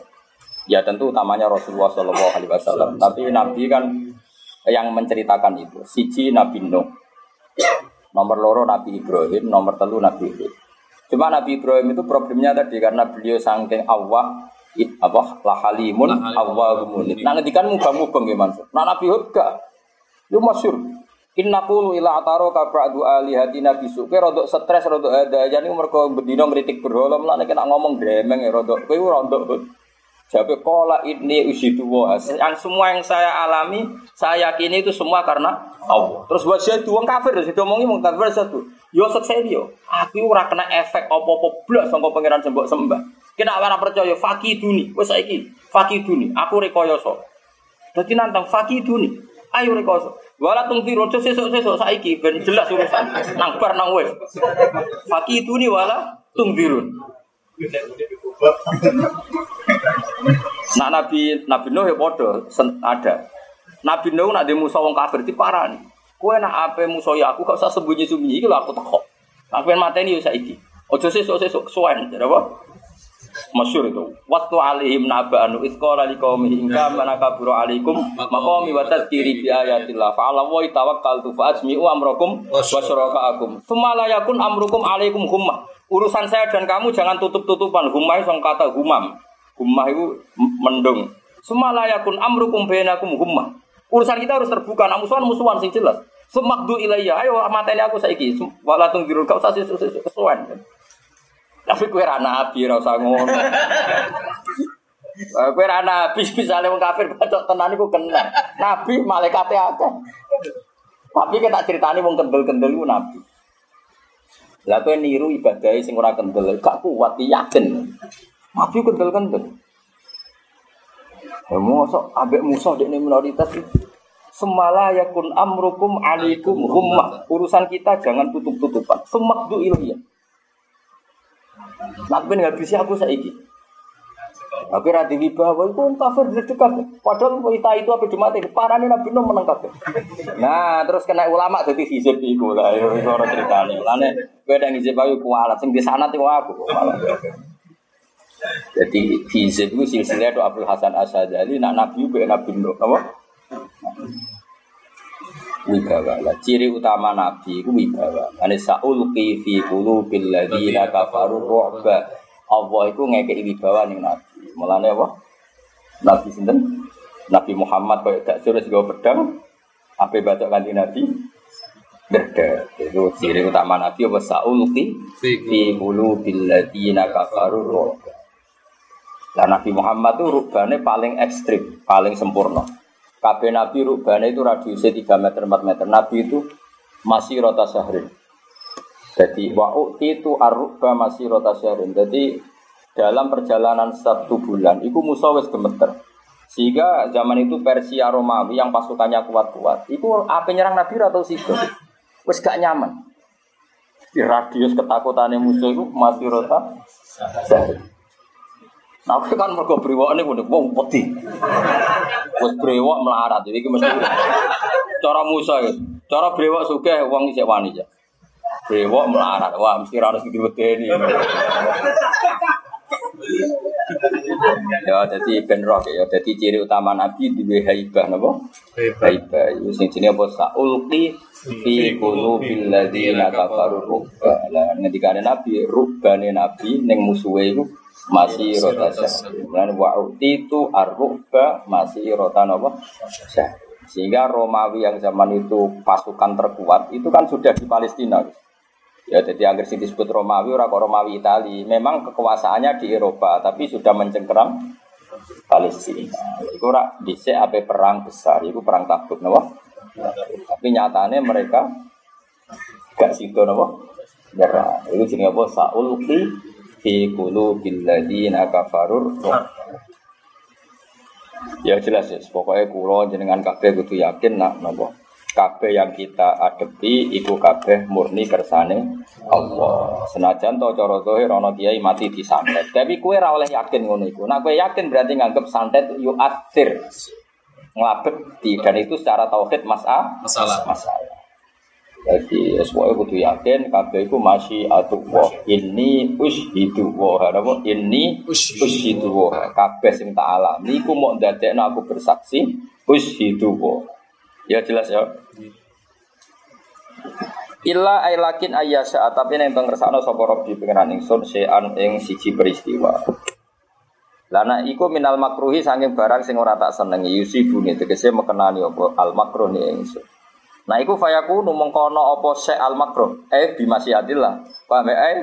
A: Ya tentu utamanya Rasulullah Shallallahu Alaihi Wasallam Tapi Nabi kan yang menceritakan itu Siji Nabi Nuh Nomor loro Nabi Ibrahim Nomor telu Nabi Hud Cuma Nabi Ibrahim itu problemnya tadi Karena beliau sangking Allah apa lahalimun awwahum munib. Nah ngedikan mubang-mubang ya Mansur. Nah Nabi Hud gak. Itu masyur. Inna qulu ila ataro ka ba'du alihatina bisu. Kowe rodok stres rodok ada jadi mergo bendino ngritik berhala mulane kena ngomong gremeng ya rodok. Kowe rodok Jabe kola ini usidu wa. Yang semua yang saya alami, saya yakini itu semua karena Allah. Terus buat saya wong kafir, saya omongi wong kafir satu. Yo sukses yo. Aku ora kena efek apa-apa blas sangka pangeran sembok sembah. Kena ora percaya fakiduni. Wes saiki fakiduni. Aku rekoyoso. Dadi nantang fakiduni. Ayo rekoso. Wala tung tiro sesuk-sesuk saiki ben jelas urusan. Nang bar nang wis. Fakiduni wala tung dirun. Nah Nabi Nabi Nuh ya ada. Nabi Nuh nak demo musuh wong kafir diparani. Kowe nak ape musuh ya aku gak usah sembunyi-sembunyi iki lho aku takok. Aku pengen mateni yo saiki. Ojo sesuk-sesuk suwen, jadi apa? Masyur itu. Waktu alihim naba'anu itqala liqaumihi in kana kaburu alaikum maqami wa tadhkiri bi ayatillah fa ala wa tawakkaltu fa ajmi'u amrakum wa syurakaakum. Tsumma la yakun amrukum alaikum humma. Urusan saya dan kamu jangan tutup-tutupan. Humma itu kata humam. Humma itu mendung. Tsumma la yakun amrukum bainakum humma. Urusan kita harus terbuka, nah musuhan musuhan sing jelas. Semakdu ilayya, ayo mateni aku saiki. Wala tungdirul kau sasi sesuan. Tapi kue ra nabi ra usah ngono. Kue ra nabi misale wong kafir bacok tenan kena. Nabi malaikate akeh. Tapi kita ceritani wong kendel-kendel nabi. Lah kowe niru ibadah sing ora kendel, gak kuat yakin. Nabi kendel-kendel. Ya mosok ambek musuh dekne minoritas. Semala yakun amrukum alaikum hummah. Urusan kita jangan tutup-tutupan. Semakdu ilmiah. Nak ben ngabisi aku saiki. Tapi radi wibawa itu kafir dekat. Padahal wanita itu apa cuma ini parane Nabi Nuh menang. Nah, terus kena ulama jadi hizib iku lah ya iku ora critane. Lane kowe ndang hizib ayo kualat sing di sana teng aku. Jadi hizib itu silsilah itu Abdul Hasan Asyadzali nak Nabi ku Nabi Nuh, apa? wibawa. Lah ciri utama nabi itu wibawa. Ane saulqi fi qulubil ladzina kafaru ru'ba. Allah itu ngekeki wibawa ning nabi. Mulane apa? Nabi sinten? Nabi Muhammad koyo gak suruh sego pedang. Apa baca kanthi nabi? Beda. Itu ciri utama nabi apa saulqi fi qulubil ladzina kafaru. Lah Nabi Muhammad itu rubane paling ekstrim, paling sempurna. Kabeh Nabi rubane itu radiusnya 3 meter 4 meter. Nabi itu masih rota syahrin. Jadi wa itu arruba masih rota syahrin. Jadi dalam perjalanan satu bulan itu musuh wis gemeter. Sehingga zaman itu Persia Romawi yang pasukannya kuat-kuat, itu apa nyerang Nabi atau situ? Wis gak nyaman. Di radius ketakutannya musuh itu masih syahrin. Nah, aku kan mergo brewok ini udah wong peti. Wes brewok melarat, jadi mesti cara Musa ya. Cara brewok suka wong isek wani ya. Brewok melarat, wah mesti harus ini. Ya, jadi ben roh ya. Jadi ciri utama Nabi di haibah napa? Haibah. Itu sing jenenge apa? Saulqi fi qulubil ladzina kafaru rubba. Lah ngendika Nabi, rubbane Nabi ning musuhe iku masih rota. Kemudian wa itu arruba masih rota? Syahri. Sehingga Romawi yang zaman itu pasukan terkuat itu kan sudah di Palestina. Ya, jadi sih disebut Romawi, orang Romawi Itali. Memang kekuasaannya di Eropa, tapi sudah mencengkeram Palestina. Itu ora dhisik apa perang besar, itu perang Tabuk, napa? Tapi nyatanya mereka gak sido napa? Nyerah. Itu jenenge apa? Saulqi fi qulubil ladzina kafarur Ya jelas ya, pokoknya kulo jenengan kabeh kudu yakin nak napa kabeh yang kita adepi iku kabeh murni kersane Allah. Senajan to cara zahir ana kiai mati disantet. Tapi kue ora oleh yakin ngono iku. Nah kue yakin berarti nganggep santet yu asir. Nglabeti dan itu secara tauhid mas'ah
B: Masalah.
A: masalah. Jadi semuanya kudu yakin kabeh iku masih atullah. Ini ushidu wa napa? Ini ushidu wa. Kabeh sing tak alami iku mau ndadekno aku bersaksi ushidu wa. Ya jelas ya. Illa ailakin ayyasa tapi nek teng kersane sapa Rabbi pengenan ingsun sean ing siji peristiwa. Lana iku minal makruhi saking barang sing ora tak senengi yusibune tegese mekenani apa al makruh ni ingsun. Nah iku fayaku mengkono apa se al makruh eh bimasiatillah. Paham ya? Eh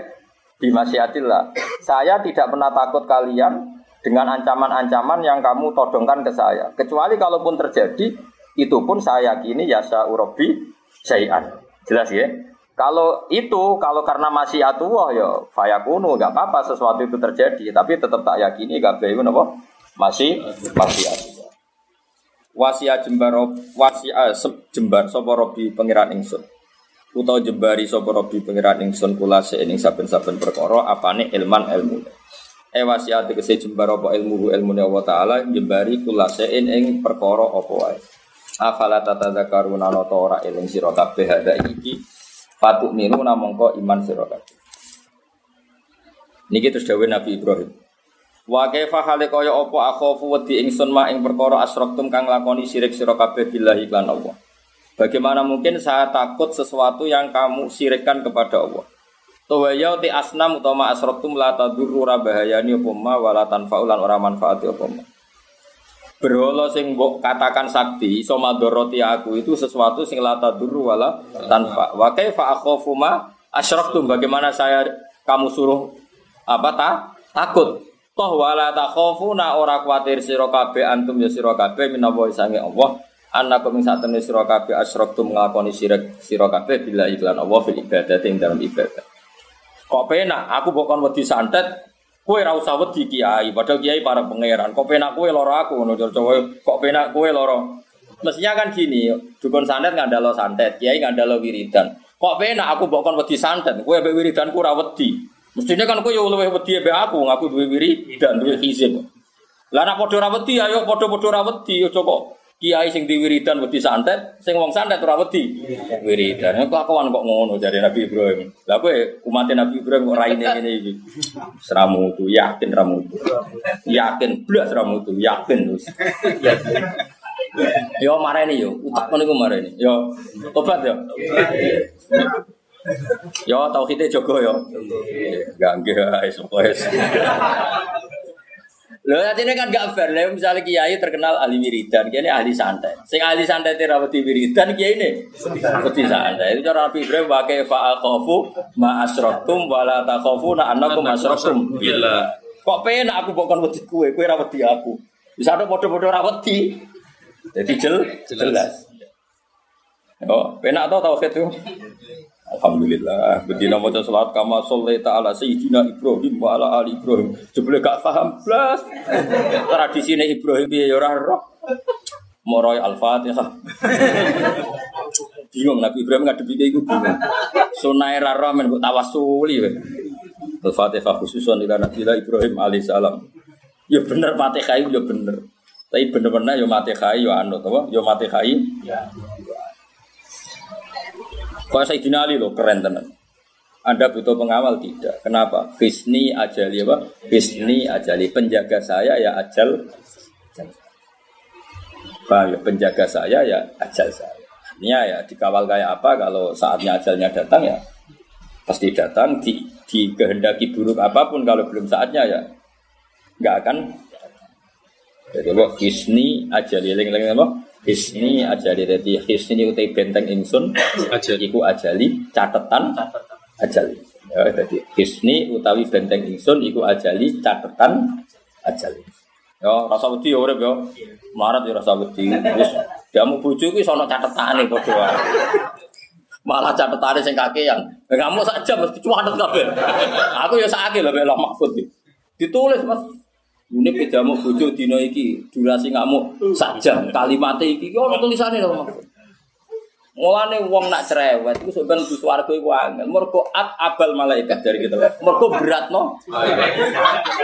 A: bimasiatillah. Saya tidak pernah takut kalian dengan ancaman-ancaman yang kamu todongkan ke saya. Kecuali kalaupun terjadi itu pun saya yakini yasa urobi syai'an. Jelas ya? Kalau itu, kalau karena masih atuah ya fayakunu nggak apa-apa sesuatu itu terjadi, tapi tetap tak yakini gak itu apa? Masih masih atuah. Wasia jembar wasia jembar sapa robi pangeran. Utawa jembari sapa robi pangeran ingsun kula ing saben-saben perkara apane ilman ilmu. Eh wasia tegese jembar apa ilmu ilmu Allah taala jembari kula ing ing perkara apa. Afala tatadzakaruna nata ora eling sira kabeh hada iki fatuk minuna mongko iman sira kabeh. Niki terus dawuh Nabi Ibrahim. Wa kaifa hale kaya apa akhafu wedi ingsun ma ing perkara asraktum kang lakoni syirik sira kabeh billahi lan Allah. Bagaimana mungkin saya takut sesuatu yang kamu syirikkan kepada Allah? Tawaya ti asnam utama asraktum la tadurru bahayani apa ma wala tanfa'ulan ora manfaati apa ma. Berhala sing mbok katakan sakti iso madharati aku itu sesuatu sing la tadurru wala tanfa. Wa kaifa akhafu ma asyraktum bagaimana saya kamu suruh apa ta? Takut. Toh wala takhafuna ora kuatir sira kabeh antum ya sira kabeh minawa sange Allah. Annakum ing satene sira kabeh asyraktum nglakoni syirik sira kabeh bila iklan Allah fil ibadah ing dalam ibadah. Kok penak aku bukan wedi santet Kue ra usah kiai, padahal kiai para pangeran. Kok penak kue loro aku ngono coba kok penak kue loro. Mestinya kan gini, dukun santet ngandalo santet, kiai ngandalo wiridan. Kok penak aku bukan wedi santet, kue mbek wiridanku ra wedi. Mestinya kan kowe yo luwih wedi mbek aku, aku duwe wiridan, duwe hizib. Lah nek padha ayo padha-padha ra wedi aja kok kiai sing diwiridan wedi santet, sing wong santet ora wedi wiridan. Kok aku kok ngono jare Nabi Ibrahim. Lah kowe umat Nabi Ibrahim kok raine ngene iki. Seramu tu yakin ramu tu. Yakin blas ramu tu, yakin wis. Yo mareni yo, utak ngono iku mareni. Yo tobat yo. Yo tauhide jogo yo. Enggak enggak wis. Lho ini kan gak fair. Lah misalnya kiai terkenal ahli wiridan, kiai ini ahli santai. Sing ahli santai terawati wiridan kiai ini wedi santai. Itu cara Nabi Ibrahim wa kaifa akhafu ma asraktum wa la takhafuna annakum asraktum billah. Kok penak aku bukan wedi kue, kue ra wedi aku. Bisa ada bodoh-bodoh ra wedi. Jadi jel, jelas. Oh, penak tau tauhid itu. Alhamdulillah. Bedina maca salat kama shollaita ala sayyidina Ibrahim wa ala ali Ibrahim. Jebule gak paham blas. Tradisine Ibrahim piye ya ora roh. Moroy Al-Fatihah. bingung Nabi Ibrahim ngadepi iku bingung. Sunai ra roh men tawasuli. Al-Fatihah khususon ila Nabi Ibrahim alaihissalam. Ya bener Fatihah ya bener. Tapi bener-bener ya Fatihah ya anut apa? Ya Fatihah. Ya. Kalau saya Ali loh keren tenan. Anda butuh pengawal tidak? Kenapa? Bisni ajali apa? Bisni ajali penjaga saya ya ajal. Paham ya? Penjaga saya ya ajal saya. Artinya ya dikawal kayak apa kalau saatnya ajalnya datang ya pasti datang di, di kehendaki buruk apa pun kalau belum saatnya ya nggak akan jadi apa hisni ajali eling-eling apa hisni ajali jadi hisni utai benteng ingsun
B: Ajali.
A: iku ajali catatan. Ajali. Ya jadi hisni utawi benteng ingsun iku ajali catatan ajali. Ya rasa wedi ya urip ya. Marat ya rasa wedi. Wis jamu bojo iki sono catetane padha wae malah catetane sing kakean. Kamu saja mesti cuatet kabeh. Aku ya sakake lho mek mahfud iki. ditulis Mas ini pejamu bojo dino iki durasi ngamuk sajam kalimat iki ono tulisane lho Mahfud Mulane wong nak cerewet iku sampeyan mlebu swarga iku angel. Mergo at abal malaikat dari kita. Mergo berat no.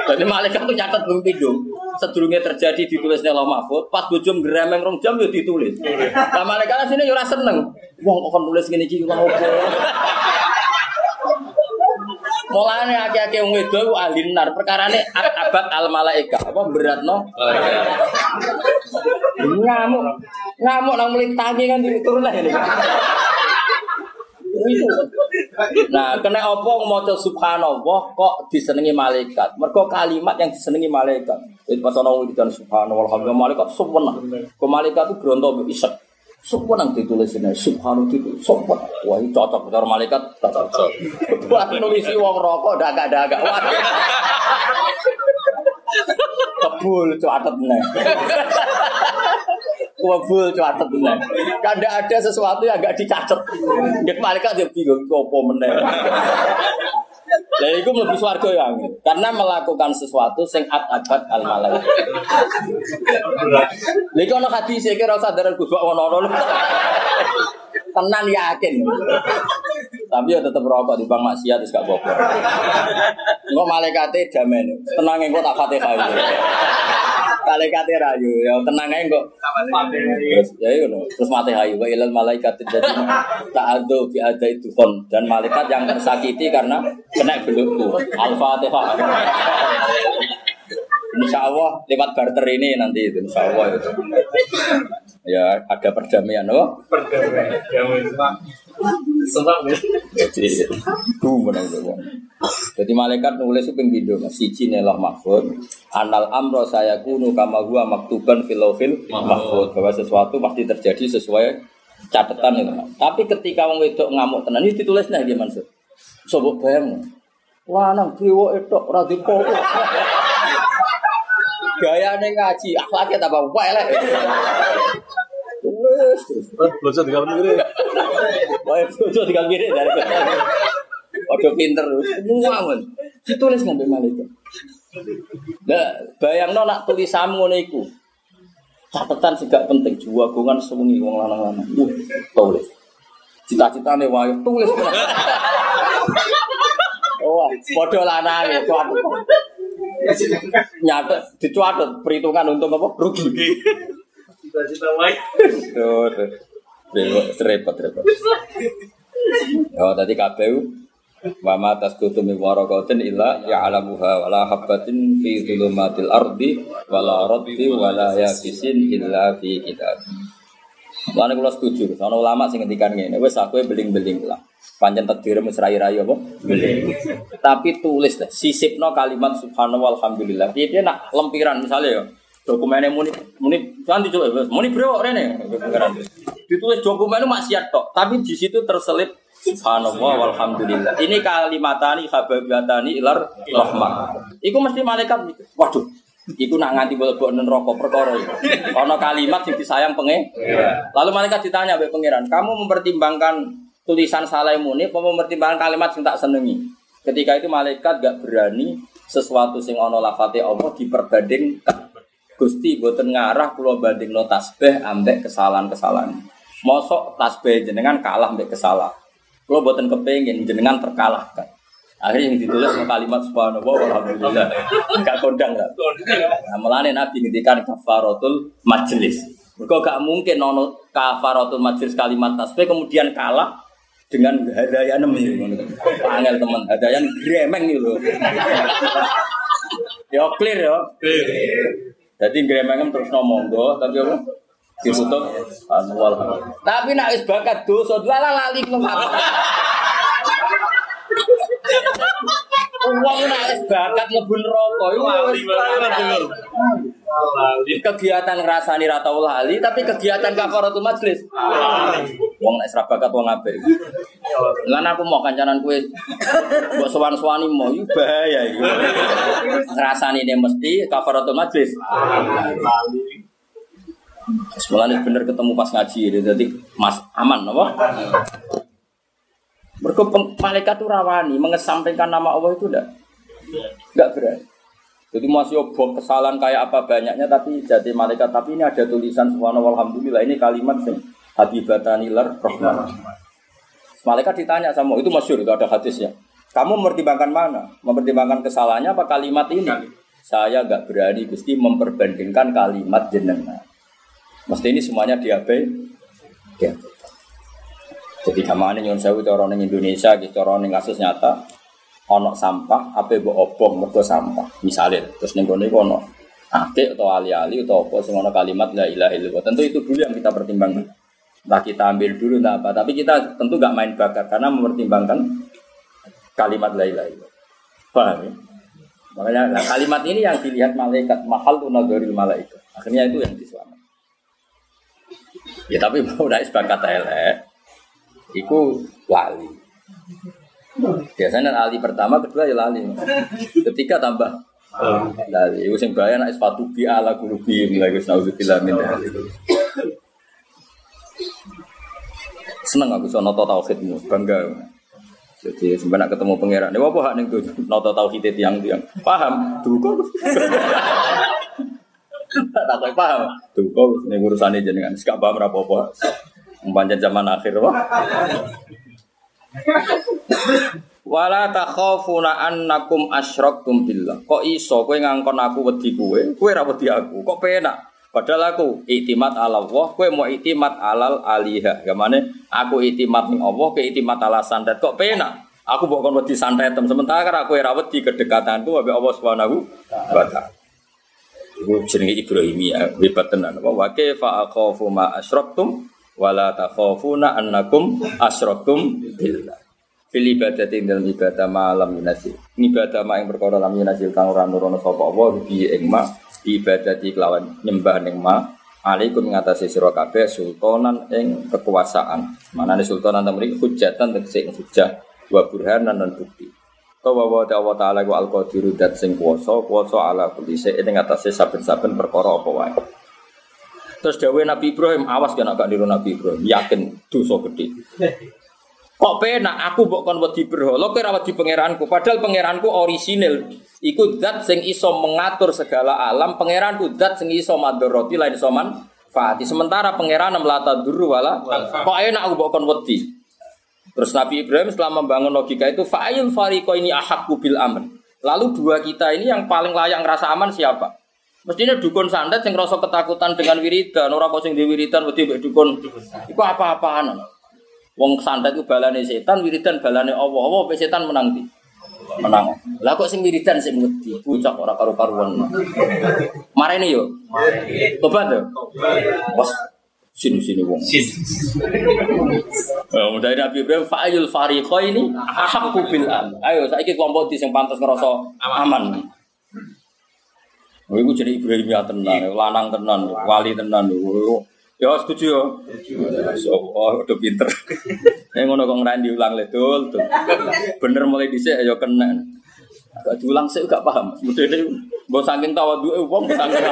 A: Jadi malaikat tuh nyatet mimpi dong. Sedurunge terjadi ditulisnya Allah Mahfud, pas bojo gremeng rong jam yo ditulis. Lah malaikat sini yo ora seneng. Wong kok nulis ngene iki lha? Mulane akeh-akeh wong wedo iku ahli nar, perkarane abad al malaika. Apa berat no? Ngamuk. Ngamuk nang mulai tangi kan turun lah ini. Nah, kena apa maca subhanallah kok disenengi malaikat? Mergo kalimat yang disenengi malaikat. Itu pas ana wong subhanallah alhamdulillah malaikat suwenang. Kok malaikat itu bronto isek. Suwenang ditulis ini, subhanallah itu suwenang. Wah, ini cocok cara malaikat cocok. Buat nulisi wong rokok dagak-dagak. Kebul cuatet meneh. Kebul cuatet meneh. Kada ada sesuatu yang agak dicatet. Nek malaikat dia bingung opo meneh. Lah iku mlebu swarga ya. Karena melakukan sesuatu sing abad al malaikat. Lha iku ana hadis iki ora usah daran Gus ono-ono. Tenan yakin. Tapi ya tetep rokok di bang maksiat wis gak apa-apa. Engko malaikate damen. Tenang engko tak Fatihah. malaikat rayu, ya tenang kok. Terus ya itu loh. Terus mati hayu wa ilal malaikat jadi ta'adzu bi ada itu kon dan malaikat yang tersakiti karena kena belukku. Al-Fatihah. Insya Allah lewat barter ini nanti itu Insya Allah itu. Ya ada perdamaian loh.
B: Senang ya.
A: Jadi bu menang itu. Jadi malaikat nulis itu ping video mas. Siji nelah mahfud. Anal amro saya kunu kama gua maktuban filofil mahfud bahwa sesuatu pasti terjadi sesuai catatan itu. Tapi ketika wong wedok ngamuk tenan ini ditulis nah dia mansur. Coba bayang. Lanang dewa itu ora dipopo. Gayane ngaji, akhlaknya tambah elek. Tulis terus.
B: Belajar di ini.
A: Wah, bojo tinggal mirip dari Waduh pinter, semua men. Ditulis ngambil malaikat. Nah, bayangno nak tulisanmu ngono iku. Catatan gak penting, jiwa gongan sewengi wong lanang-lanang. Uh, tulis. Cita-citane wae tulis. Oh, padha lanang ya, cuat. Nyatet, dicuatet perhitungan untung apa? Rugi. Tuh. Repot, repot. Oh, tadi KPU wa ma tasqutu min waraqatin illa ya'lamuha wa la habatin fi dhulumatil ardi wa la raddi wa la yaqisin illa fi kitab. Lan kula setuju, ana ulama sing ngendikan ngene, wis aku beling-beling lah. Pancen takdir wis rai-rai apa? Beling. Tapi tulis lah, sisipno kalimat subhanallah walhamdulillah. Dia dia nak lempiran misalnya ya. Dokumennya muni muni kan dicoba muni brewok rene. Ditulis dokumennya maksiat tok, tapi di situ terselip Subhanallah walhamdulillah. Ini kalimatani hababiatani ilar rahmah. Iku mesti malaikat mikir, Waduh, Iku nak nganti boleh neraka perkara iki. Ana kalimat sing disayang penge. Lalu malaikat ditanya mbek pangeran, "Kamu mempertimbangkan tulisan salah muni apa mempertimbangkan kalimat sing tak senengi?" Ketika itu malaikat gak berani sesuatu sing ana lafate Allah diperbandingkan. Gusti boten ngarah kula bandingno tasbih ambek kesalahan-kesalahan. Mosok tasbih jenengan kalah ambek kesalahan. Kalau buatan kepengen jenengan terkalahkan. Akhirnya yang ditulis kalimat subhanallah walhamdulillah. Gak kondang lah. Nah, melane Nabi ngendikan kafaratul majelis. Mereka gak mungkin nono kafaratul majelis kalimat tasbih kemudian kalah dengan hadaya nem Angel teman hadaya gremeng gitu. Yo clear yo. Jadi gremeng terus ngomong tapi apa? ditutup anwal tapi nak wis bakat dosa lala lali Uang nak wis bakat mlebu neraka iku
B: Lali, lali, lali.
A: kegiatan ngrasani ra tau lali tapi kegiatan kafaratul majlis. Wong nek ora bakat wong apik. Lan aku mau kancanan kowe mbok sowan-sowani mau iku bahaya iku. Ngrasani ne mesti kafaratul majlis. Semuanya bener ketemu pas ngaji ini, jadi mas aman, apa? Mereka malaikat itu rawani, mengesampingkan nama Allah itu enggak, enggak berani. Jadi masih obok kesalahan kayak apa banyaknya, tapi jadi malaikat. Tapi ini ada tulisan subhanallah alhamdulillah ini kalimat sing habibatani lar rahman. Malaikat ditanya sama itu masyur itu ada hadisnya. Kamu mempertimbangkan mana? Mempertimbangkan kesalahannya apa kalimat ini? Saya nggak berani Gusti memperbandingkan kalimat jenengan. Mesti ini semuanya diabe. Ya. Jadi kamane nyon sewu cara ning Indonesia gitu cara ning kasus nyata ono sampah apa mbok obong mergo sampah. Misalnya terus ning kono iku ono akeh atau ali-ali atau apa sing ono kalimat la ilaha illallah. Tentu itu dulu yang kita pertimbangkan. Nah kita ambil dulu nah apa, tapi kita tentu gak main bakar karena mempertimbangkan kalimat la ilaha illallah. Paham ya? Makanya nah, kalimat ini yang dilihat malaikat mahal tunagoril malaikat. Akhirnya itu yang diselamat. Ya tapi mau udah sepakat elek, iku lali. Biasanya lali pertama, kedua ya lali. Ketika tambah lali. Iku sing bahaya nak sepatu bi ala kulubi lagi naudzubillah min. Seneng aku soal noto tauhidmu, bangga. Jadi sebenarnya ketemu pangeran, ini apa hak tuh noto tauhid tiang tiang paham, tuh kok. Tak tahu paham. Tuh kok nih urusannya jenengan, gak paham apa Mempanjang zaman akhir wah. Wala takhafuna annakum asyraktum billah. Kok iso kowe ngangkon aku wedi kowe, kowe ora wedi aku. Kok penak? Padahal aku iktimat ala Allah, kowe mau iktimat alal aliha. Gamane aku iktimat ning Allah, kowe iktimat ala santet. Kok penak? Aku mbok kon wedi santetem sementara kowe ora wedi kedekatanku ambek Allah Subhanahu wa taala. Iku jenenge Ibrahimiyah, hebat tenan. Wa kaifa akhafu ma asyraktum wala takhafuna annakum asyraktum billah. Fil ibadati dalam ibadah malam yunasi. Ibadah ma yang perkara lam yunasi kang ora nurono sapa Allah bi ing ibadati kelawan nyembah ning ma alaikum ngatasi sira kabeh sultanan ing kekuasaan. Manane sultanan temri hujatan tegese hujah wa burhanan lan bukti. Kawa wa ta Allah taala ku al qadiru dat sing kuwasa kuwasa ala kulli shay'in ing atase saben-saben perkara apa wae. Terus dawuh Nabi Ibrahim, awas kan agak niru Nabi Ibrahim, yakin dosa gede. Kok penak? Aku mbok kon wedi berhala kowe ora wedi pangeranku? Padahal pangeranku orisinil. Iku zat sing iso mengatur segala alam. Pangeranku zat sing iso madharati lain iso manfaati. Sementara pangeran melata duru wala kok enak aku mbok kon wedi? Terus Nabi Ibrahim setelah membangun logika itu fa'ayul fariqo ini ahakku bil aman. Lalu dua kita ini yang paling layak ngerasa aman siapa? Mestinya dukun sandet yang ngerasa ketakutan dengan wiridan, orang kok sing di wiridan wedi mbek dukun. Iku apa-apaan. Wong santet ku balane setan, wiridan balane Allah. Allah mbek setan menang di. Menang. Lah kok sing wiridan sing wedi, pucak ora karu-karuan. Marene yo. Tobat yo. Bos sini sini wong. Oh, dari Nabi Ibrahim fa'ayul fariqo ini ahakku bil am. Ayo saiki kelompok di sing pantas ngerasa aman. Oh, iku jadi Ibrahim ya tenan, lanang tenan, wali tenan. Oh, Ya setuju ya. Oh, udah pinter. Yang ngono kok ngrani diulang le dul. Bener mulai dhisik ya kena. Agak diulang sih gak paham. Mudene mbok saking tawadhuke wong saking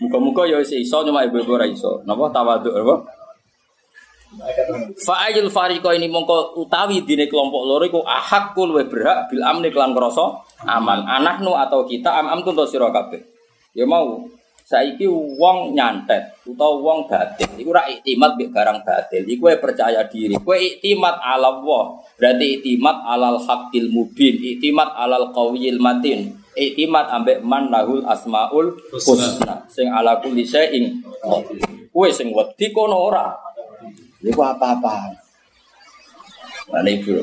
A: Muka-muka ya iso cuma ibu-ibu ora iso. Napa tawadhu apa? Fa'ayul fariqo ini mongko utawi dine kelompok loro iku ahakul luwih berhak bil amni kelan aman. Anahnu atau kita am am tuntu sira kabeh. Ya mau saiki wong nyantet utawa wong batil. Iku ora iktimat mbek barang batil. Iku percaya diri. Kowe iktimat ala Allah berarti iktimat alal haqqil mubin iktimat alal qawiyil matin iktimat ambek man lahul asmaul husna sing ala kulli syai'in kowe sing wedi kono ora iku apa-apa Nah, ini bro.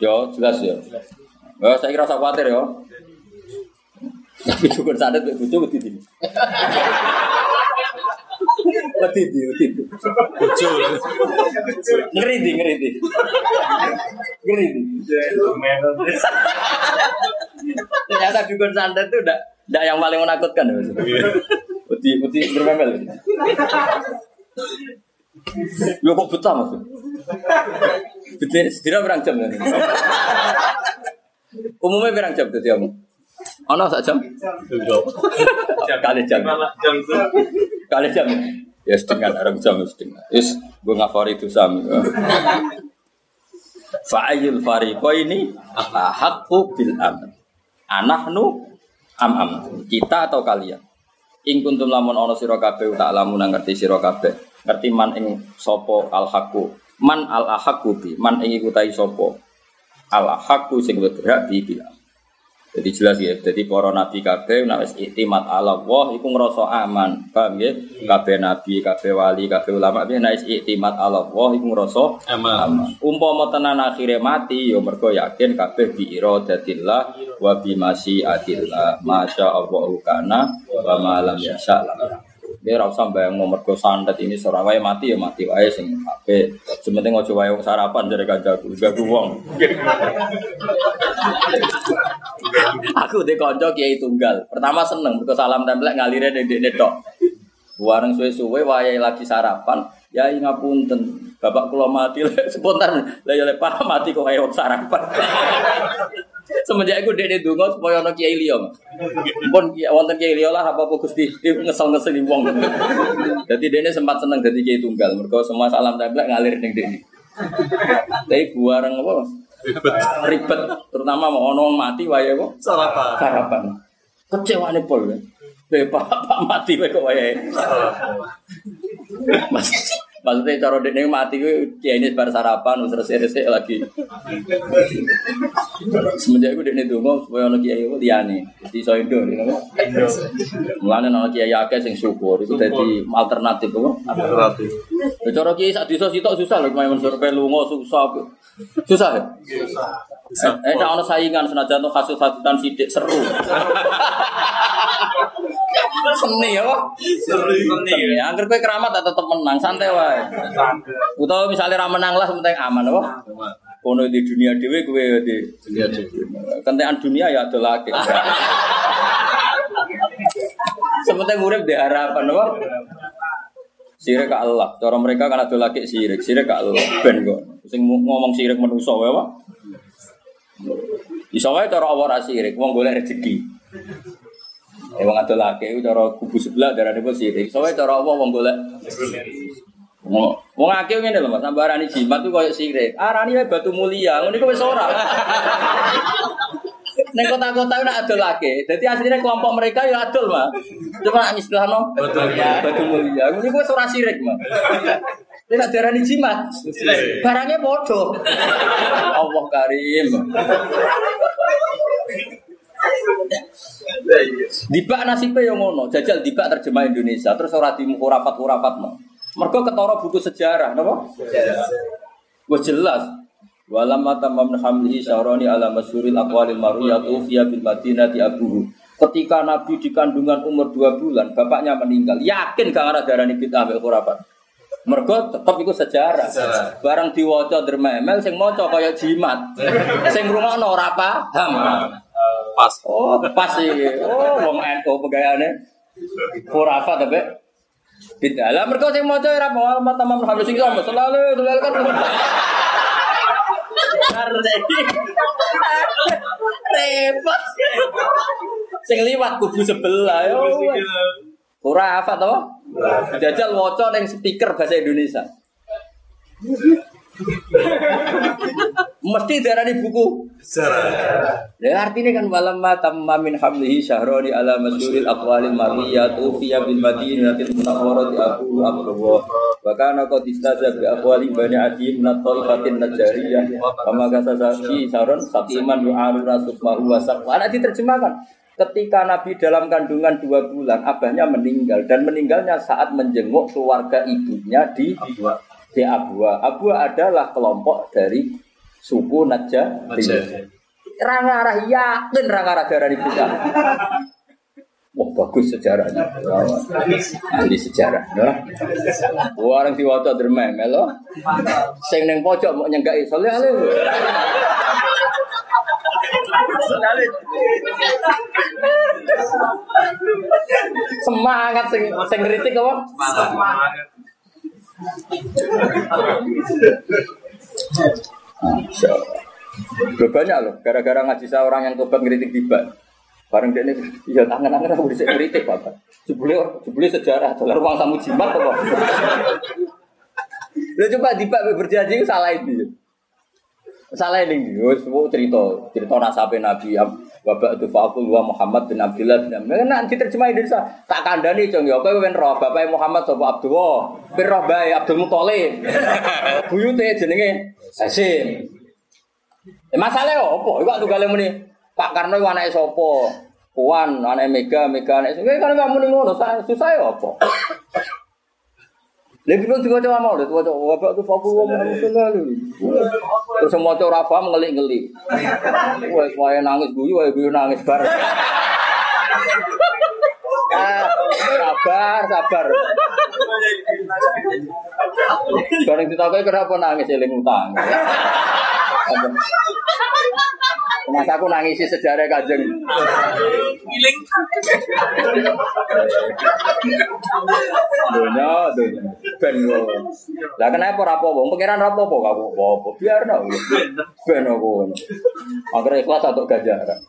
A: Yo, jelas ya. Ya, saya kira usah khawatir ya. Tapi dukun sandet mbek bojo wedi di. Wedi di, wedi di.
B: Bojo.
A: Ngeri di, ngeri di. Ngeri di. Ternyata dukun santet itu udah ndak yang paling menakutkan ya. Wedi, wedi bermemel. Yo kok betah mas? Betul, setidaknya berang jam kan? Umumnya berang jam tuh kamu? Ono sak jam? Kali jam.
B: Jam.
A: Kali jam. Ya setengah orang jam setengah. Is gue ngafar itu sami. Fa'ayul fariqo ini ahakku bil am. Anahnu am am. Kita atau kalian? Ing kuntum lamun ono sira kabeh tak lamun ngerti sira kabeh. Ngerti man ing sapa al haqqu. Man al ahaqu bi. Man ing iku tai sapa. Al ahaqu sing berhak bi bil am. Jadi jelas ya, jadi para nabi kabeh nek wis iktimat ala Allah iku ngrasa aman. Paham ya? Kabeh nabi, kabeh wali, kabeh ulama piye nek iktimat ala Allah iku ngrasa
B: Aman.
A: aman. Umpama tenan akhire mati ya mergo yakin kabeh bi iradatillah wa bi masyiatillah. Masya Allah kana wa ma lam yasha lam. Dia ora usah bayang mau mergo sandet ini seorang wae mati ya mati wae sing apik. Sementing aja wae sarapan jare kancaku, gagu wong. Aku de kanca kiai tunggal. Pertama seneng mergo salam templek ngalire ning dekne tok. Wareng suwe-suwe wayahe lagi sarapan, ya ngapunten. Bapak kula mati spontan. Lah ya lek Pak mati kok wong sarapan. Semenjak iku dekne donga supaya ana kiai liya. Pun wonten kiai liya lah apa-apa Gusti ngesel-ngeseli wong. Dadi dekne sempat seneng dadi kiai tunggal. Mergo semua salam templek ngalir ning dekne. Tapi buareng apa? Ribet, terutama mau ono mati wae kok
B: Sarapan.
A: sarapan. Kecewane pol. Be pak mati wae kok wae. Mas Maksudnya cara dekne mati ku kiai ini bar sarapan terus resik lagi. Semenjak itu dekne donga supaya ana kiai ku liyane. Dadi iso indo ngono. Mulane ana kiai akeh sing syukur itu dadi alternatif apa?
B: Alternatif.
A: Ya cara kiai sak desa sitok susah lho main mensur pe lunga susah. Susah ya? Eh, tak ono saingan senajan tuh kasus hasutan sidik seru. Seni ya? Seni. Angger kowe keramat tak tetep menang, santai wae. Utawa misalnya ra menang lah penting aman apa? Kono di dunia dhewe kowe di
B: Dunia dhewe.
A: kentekan dunia ya ada lagi. Sementing urip di harapan apa? Sirik ke Allah. Cara mereka kan ada lagi sirik, sirik ke Allah. Ben kok. Sing ngomong sirik manusa wae, Pak. Iso wae cara Allah ra sirik, wong golek rezeki. Eh wong ado laki iku cara kubu sebelah darane pun sirik. Iso wae cara Allah wong golek Wong wong akeh ngene lho Mas, sambarani jimat tuh koyo sirik. Arani wae batu mulia, ngono iku wis ora. Neng kota-kota nak adol lagi. Jadi aslinya kelompok mereka ya adol mah. Cuma istilahnya
B: Batu mulia.
A: batu mulia. Ini gue suara sirik mah. Ini nak darah jimat. Barangnya bodoh. Allah karim. Dibak nasibnya yang ngono. Jajal dibak terjemah Indonesia. Terus ora di hurafat-hurafat mah. Mereka ketara buku sejarah, napa? Wah jelas. Walam mata mamnu hamlihi syaroni ala masyuril aqwalil maruyatu fiya bil madinati abuhu. Ketika Nabi di kandungan umur dua bulan, bapaknya meninggal. Yakin gak ada darah bid'ah ambek khurafat. Mergo tetep iku sejarah.
B: Sejarah.
A: Barang diwaca dermemel sing maca kaya jimat. sing ngrungokno ora paham.
B: Pas.
A: Oh, pas iki. Oh, wong NU pegayane. Khurafat ambek bid'ah. Lah mergo sing maca ora mau mata mamnu hamlihi sing sama selalu selalu kan Repot. Sing liwat kubu sebelah yo. Ora hafal to? Jajal waca ning speaker bahasa Indonesia. Mesti darani buku. Ya artinya kan walam ma tamma min hamlihi syahrani ala masyuril aqwalil marwiyatu fiya bil madinatil munawwarati abu abdullah. Wa kana qad istaza bi aqwali bani adi min at-taifatin najariyah kama kasa fi saron satiman yu'aru rasukmahu wa saqwa Ana diterjemahkan. Ketika Nabi dalam kandungan dua bulan, abahnya meninggal. Dan meninggalnya saat menjenguk keluarga ibunya di di Abua. Abua adalah kelompok dari suku Najjar. Rangarah yakin rangarah darah di. Wah bagus sejarahnya. Ahli sejarah. Ya. Orang diwaca dermem melo. Sing ning pojok mau nyenggaki soleh ale. Semangat sing sing ngritik apa? Masya Allah. Banyak loh, gara-gara ngaji saya orang yang tobat ngeritik tiba. Bareng dia ini, iya tangan-tangan aku bisa ngeritik bapak. Jebule, jebule sejarah, dalam ruang tamu jimat apa? Lo coba tiba berjanji salah ini. Salah ini, mau cerita, cerita nasabe Nabi ya, Bapak itu Fakul wa Muhammad bin Abdullah bin Abdullah. Nah, diterjemah Indonesia, tak kandani cong ya, kowe ben roh Bapak Muhammad sapa Abdullah, ben roh bae Abdul Muthalib. Buyute jenenge Hasim. Eh masalahnya apa? Iku tunggale muni Pak Karno iku anake sapa? Puan, anake Mega, Mega anake. Kowe kan muni ngono, sa- susah ya apa? Lha belum juga coba mau, coba coba bapak tuh fokus wong sekali. Terus semua coba apa ngelik-ngelik. Wah, saya nangis guyu, wah guyu nangis bareng. Sabar, sabar. Bareng ditakoki kenapa nangis eling utang. Mas aku nangisi sejarah kajeng. Dunia, dunia. Ben lo. Lah kenapa rapopo? Pengiran rapopo kamu? Apa? Biar no. Ben aku. Akhirnya ikhlas untuk ganjaran.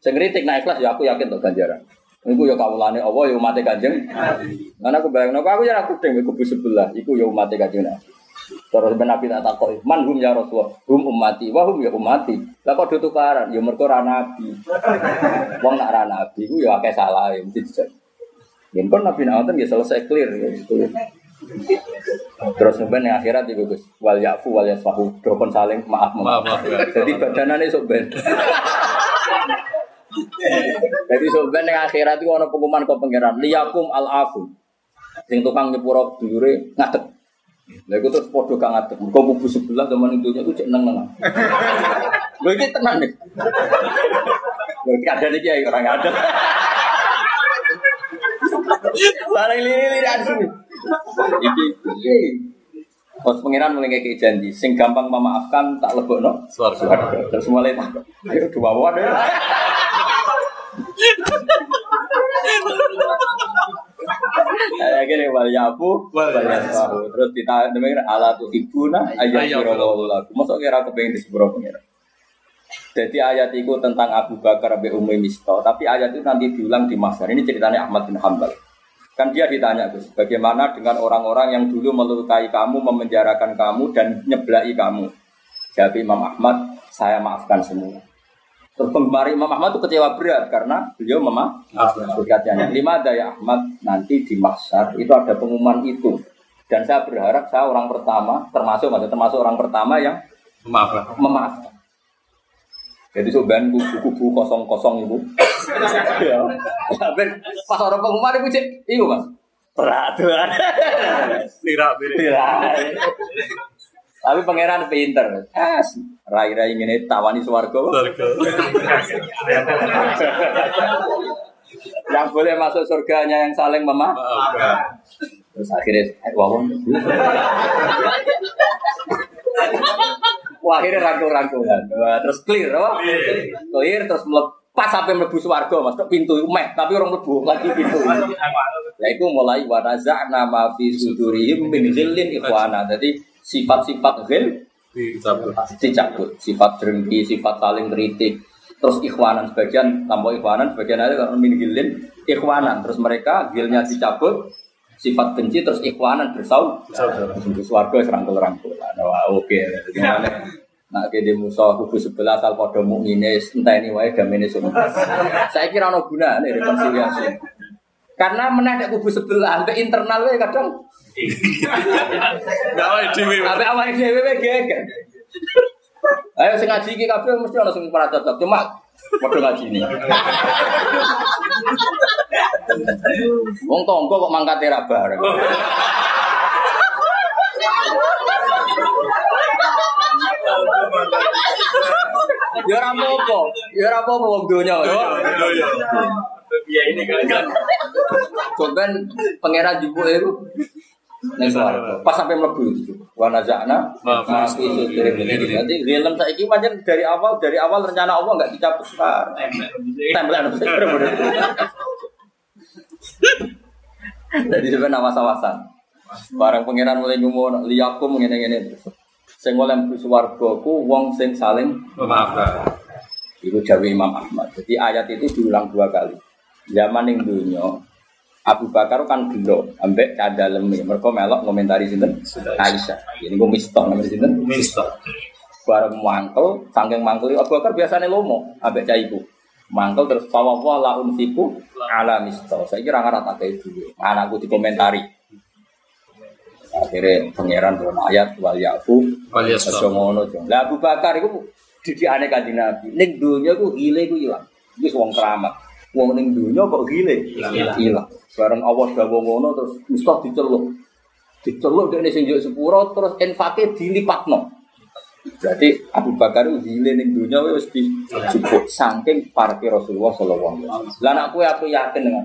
A: Sing kritik nah ikhlas ya aku yakin untuk ganjaran. Iku ya kawulane Allah ya umat Kanjeng. Karena aku bayangno aku ya aku deng kubu sebelah iku ya umat Kanjeng Nabi. Terus ben Nabi tak takoki, "Man hum ya Rasulullah?" "Hum ummati." "Wa hum ya ummati." Lah kok do tukaran? Ya mergo ra nabi. Wong nak ra nabi iku ya akeh salah ya mesti dijak. Ya pun Nabi Nawaten ya selesai clear ya clear. Terus sampean yang akhirat itu Gus, wal yafu wal yasfahu, dokon saling maaf
B: Maaf,
A: maaf.
B: maaf.
A: Jadi badanane sok ben. Jadi ben yang akhirat itu ana pengumuman kok pangeran, liyakum al afu. Sing tukang nyepuro dulure ngadeg. Lha iku terus padha gak ngadeg. Mergo kubu sebelah zaman itu itu cek neng-neng. Lho iki tenan nih. Lho iki ada nih kiai orang ada. Barang lili asu. Iki iki. Pas pangeran mulai kayak janji, sing gampang memaafkan tak lebokno.
B: Suarga.
A: Terus mulai tak. Ayo dua wadah. Kayak gini wal yafu wal. Terus kita dengar ala tu ibuna lakum. Kira. Jadi ayat itu tentang Abu Bakar Abi Umi Misto, tapi ayat itu nanti diulang di Mahsyar. Ini ceritanya Ahmad bin Hambal. Kan dia ditanya, Gus, bagaimana dengan orang-orang yang dulu melukai kamu, memenjarakan kamu, dan nyeblai kamu? Jawab Imam Ahmad, saya maafkan semua. Penggemar Imam Ahmad itu kecewa berat karena beliau memaafkan. Berkatnya, lima daya Ahmad nanti di Mahsyar itu ada pengumuman itu. Dan saya berharap saya orang pertama, termasuk maksudnya termasuk orang pertama yang
B: Maaf lah.
A: memaafkan. Jadi sebenarnya kubu-kubu kosong-kosong itu. ya. Tapi pas orang pengumuman itu cek, itu mas. Peraturan.
B: Lira beda.
A: Tapi pangeran pinter. Ah, rai-rai ini tawani swarga.
B: Suarga.
A: Yang boleh masuk surganya yang saling.
B: Maaf.
A: Terus akhirnya, eh, wawon. Wah, akhirnya rangkul-rangkulan. Terus clear, apa? Clear, terus melepas sampai mlebu swarga, Mas. Pintu meh, tapi orang mlebu lagi pintu. Nah, itu mulai wanaza nama fi sudurihim min ikhwana. Jadi sifat-sifat ghil
B: Dicabut.
A: sifat drengki, sifat saling kritik. Terus ikhwanan sebagian tambah ikhwanan, sebagian ada kalau min ghillin ikhwanan. Terus mereka ghilnya dicabut, sifat benci terus ikhwanan bersaud. Terus warga serangkul-rangkul. Wah, oke. Jadi mana? Nak kede musuh kubu sebelah asal podo mukmine entah ini wae damene semua. Saya kira ono gunane rekonsiliasi. Karena menadek kubu sebelah, sampai internal kadang
B: Gak ada dewi.
A: sampai awake dhewe wae geger. Ayo sing ngaji iki kabeh mesti ono sing ora cocok. Cuma padha ngaji ini. Wong tonggo kok mangkate ra bareng. Ya ora apa-apa, ya ora apa-apa wong donya.
B: Iya ini kan.
A: Coba pangeran jupuk itu Neng swarga. Pas sampai mlebu itu. Wa nazakna
B: Ma
A: ma
B: fi
A: sudurihim. Jadi film saiki pancen dari awal dari awal rencana Allah enggak dicabut sekarang. Tempelan Jadi sebenarnya awas-awasan. Barang pangeran mulai ngomong liyakum ngene-ngene terus. Sing oleh mlebu swarga ku wong sing saling
B: Memaafkan.
A: Itu Jawa Imam Ahmad. Jadi ayat itu diulang dua kali. Zaman yang dunia, Abu Bakar kan gelo, ambek cadaleme. Mereka melok ngomentari sinten. Aisyah. Ini gue mistah namanya sinten.
B: Mister.
A: Bareng mangkel, sangking mangkel Abu Bakar biasanya lomo, ambek caiku. Mangkel terus fawwah la unsiku ala mistah. Saya kira ngarang tak kayak dulu. Anakku dikomentari. Akhirnya pangeran dalam ayat wal yafu
B: Wal yasfa.
A: Lah Abu Bakar iku didikane Kanjeng Nabi. Ning donya ku gile ku ilang. Wis wong keramat. Wong ning donya kok gile?
B: Ilang.
A: Bareng Allah dawuh ngono terus mesti diceluk. Diceluk dene sing njuk sepuro terus infake dilipatno. Berarti Abu Bakar itu gile ning donya wis dijupuk saking parke Rasulullah sallallahu alaihi wasallam. Lah kowe aku yakin dengan.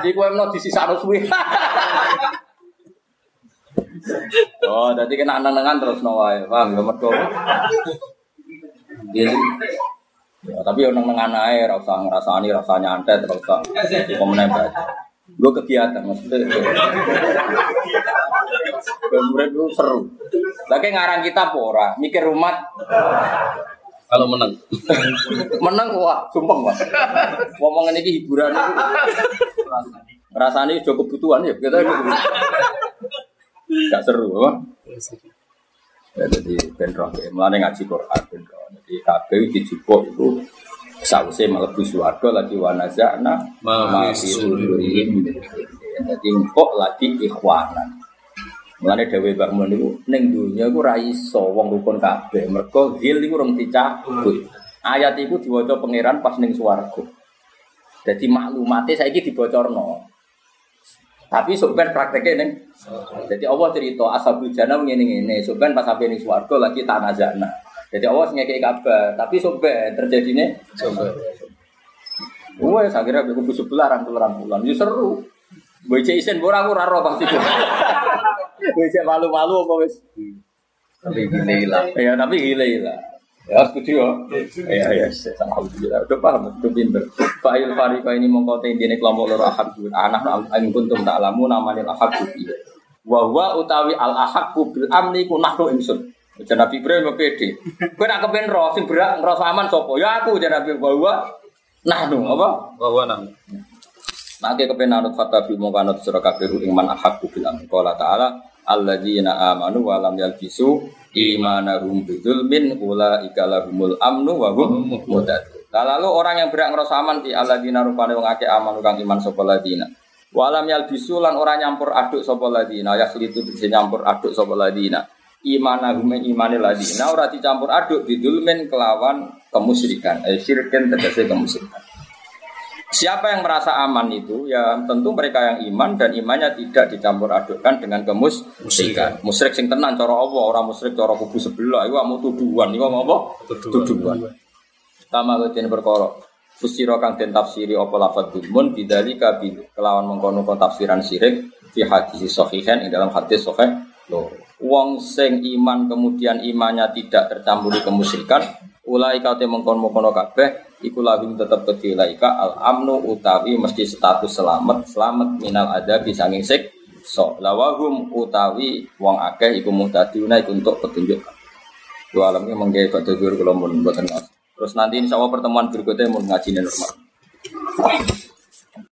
A: Iki kowe meno disisakno suwe. Oh, jadi kena nengan terus no wae. Paham ya mergo. Iya. Ya, tapi yang nengan ae ora usah ngrasani rasa nyantet ora usah pemenang baca. Gue kegiatan maksudnya. Kemudian itu seru. Lagi ngarang kita pora, mikir umat
B: Kalau menang.
A: menang wah, sumpah wah. Ngomongin ini hiburan itu. Rasanya cukup kebutuhan ya, kita. Gak seru, apa? Ya, jadi bentrok ya, mulanya ngaji Quran bentrok. Jadi kabeh dijupuk itu sausé mlebu swarga lagi wanazana
B: Ma
A: ma
B: fi
A: fi sudurihim. Jadi engkok lagi ikhwanan. Mulane dhewe Mbah Mun niku ning donya iku ra iso wong rukun kabeh. Mergo hil iku rung dicabut. Ayat iku diwaca pangeran pas ning swarga. Jadi maklumatnya saiki dibocorno. Tapi sebenarnya prakteknya neng. Jadi Allah cerita ashabul jannah ngene ngene. Sebenarnya pas sampai ning swarga lagi tanah jannah. Jadi Allah ngekei kabar. Tapi sebenarnya terjadinya
B: Coba.
A: Wah, saya kira aku bujuk sebelah rangkul-rangkulan. Ya seru. Bocah isen ora aku ora roh pasti. Bocah malu-malu apa wis?
B: Tapi gini lah.
A: Ya tapi gile lah. Ya setuju ya. Ya ya, alhamdulillah. Udah paham, udah pinter. Fa'il farika ini mengkota intine kelompok loro ahad anak aing kuntum tak lamu namanya ahad Wa huwa utawi al ahad bil amni ku nahnu ingsun. Jadi Nabi Ibrahim pede. Kowe nak kepen roh sing berak ngrasa aman sapa? Ya aku jadi Nabi wa huwa nahnu apa?
B: Bahwa nang.
A: Maka kepen anut fatabi mongko anut sira kabeh iman ahakku bil amin. Qala ta'ala alladzina amanu wa lam yalbisu imanahum bidzulmin ulaika lahumul amnu wa hum muhtadun. Lah lalu orang yang berak ngerasa aman di alladzina rupane wong akeh amanu kang iman sapa ladina. Wa lam yalbisu lan ora nyampur aduk sapa ladina ya khlitu bisa nyampur aduk sapa ladina. Imanahum imane ladina ora dicampur aduk bidzulmin kelawan kemusyrikan. Eh syirkin tegese kemusyrikan. Siapa yang merasa aman itu ya tentu mereka yang iman dan imannya tidak dicampur adukkan dengan kemusyrikan. Musyrik sing tenan cara Allah, orang musyrik cara kubu sebelah iku mau tuduhan, iku mau apa? Tuduhan. Kama ketin perkara. Fusira kang den tafsiri apa lafadz dulmun bidzalika bi kelawan mengkono tafsiran syirik fi hadis sahihan ing dalam hadis sahih lho. Wong sing iman kemudian imannya tidak tercampuri kemusyrikan, ulai kate mengkono-mengkono kabeh iku lahum tetep kedhi laika al amnu utawi mesti status selamat selamat minal ada bisa ngisik so lawahum utawi wong akeh iku muhtaduna iku untuk petunjuk dua alamnya mengke badhe dhuwur kula mun mboten Terus nanti insya Allah pertemuan berikutnya mau ngaji normal.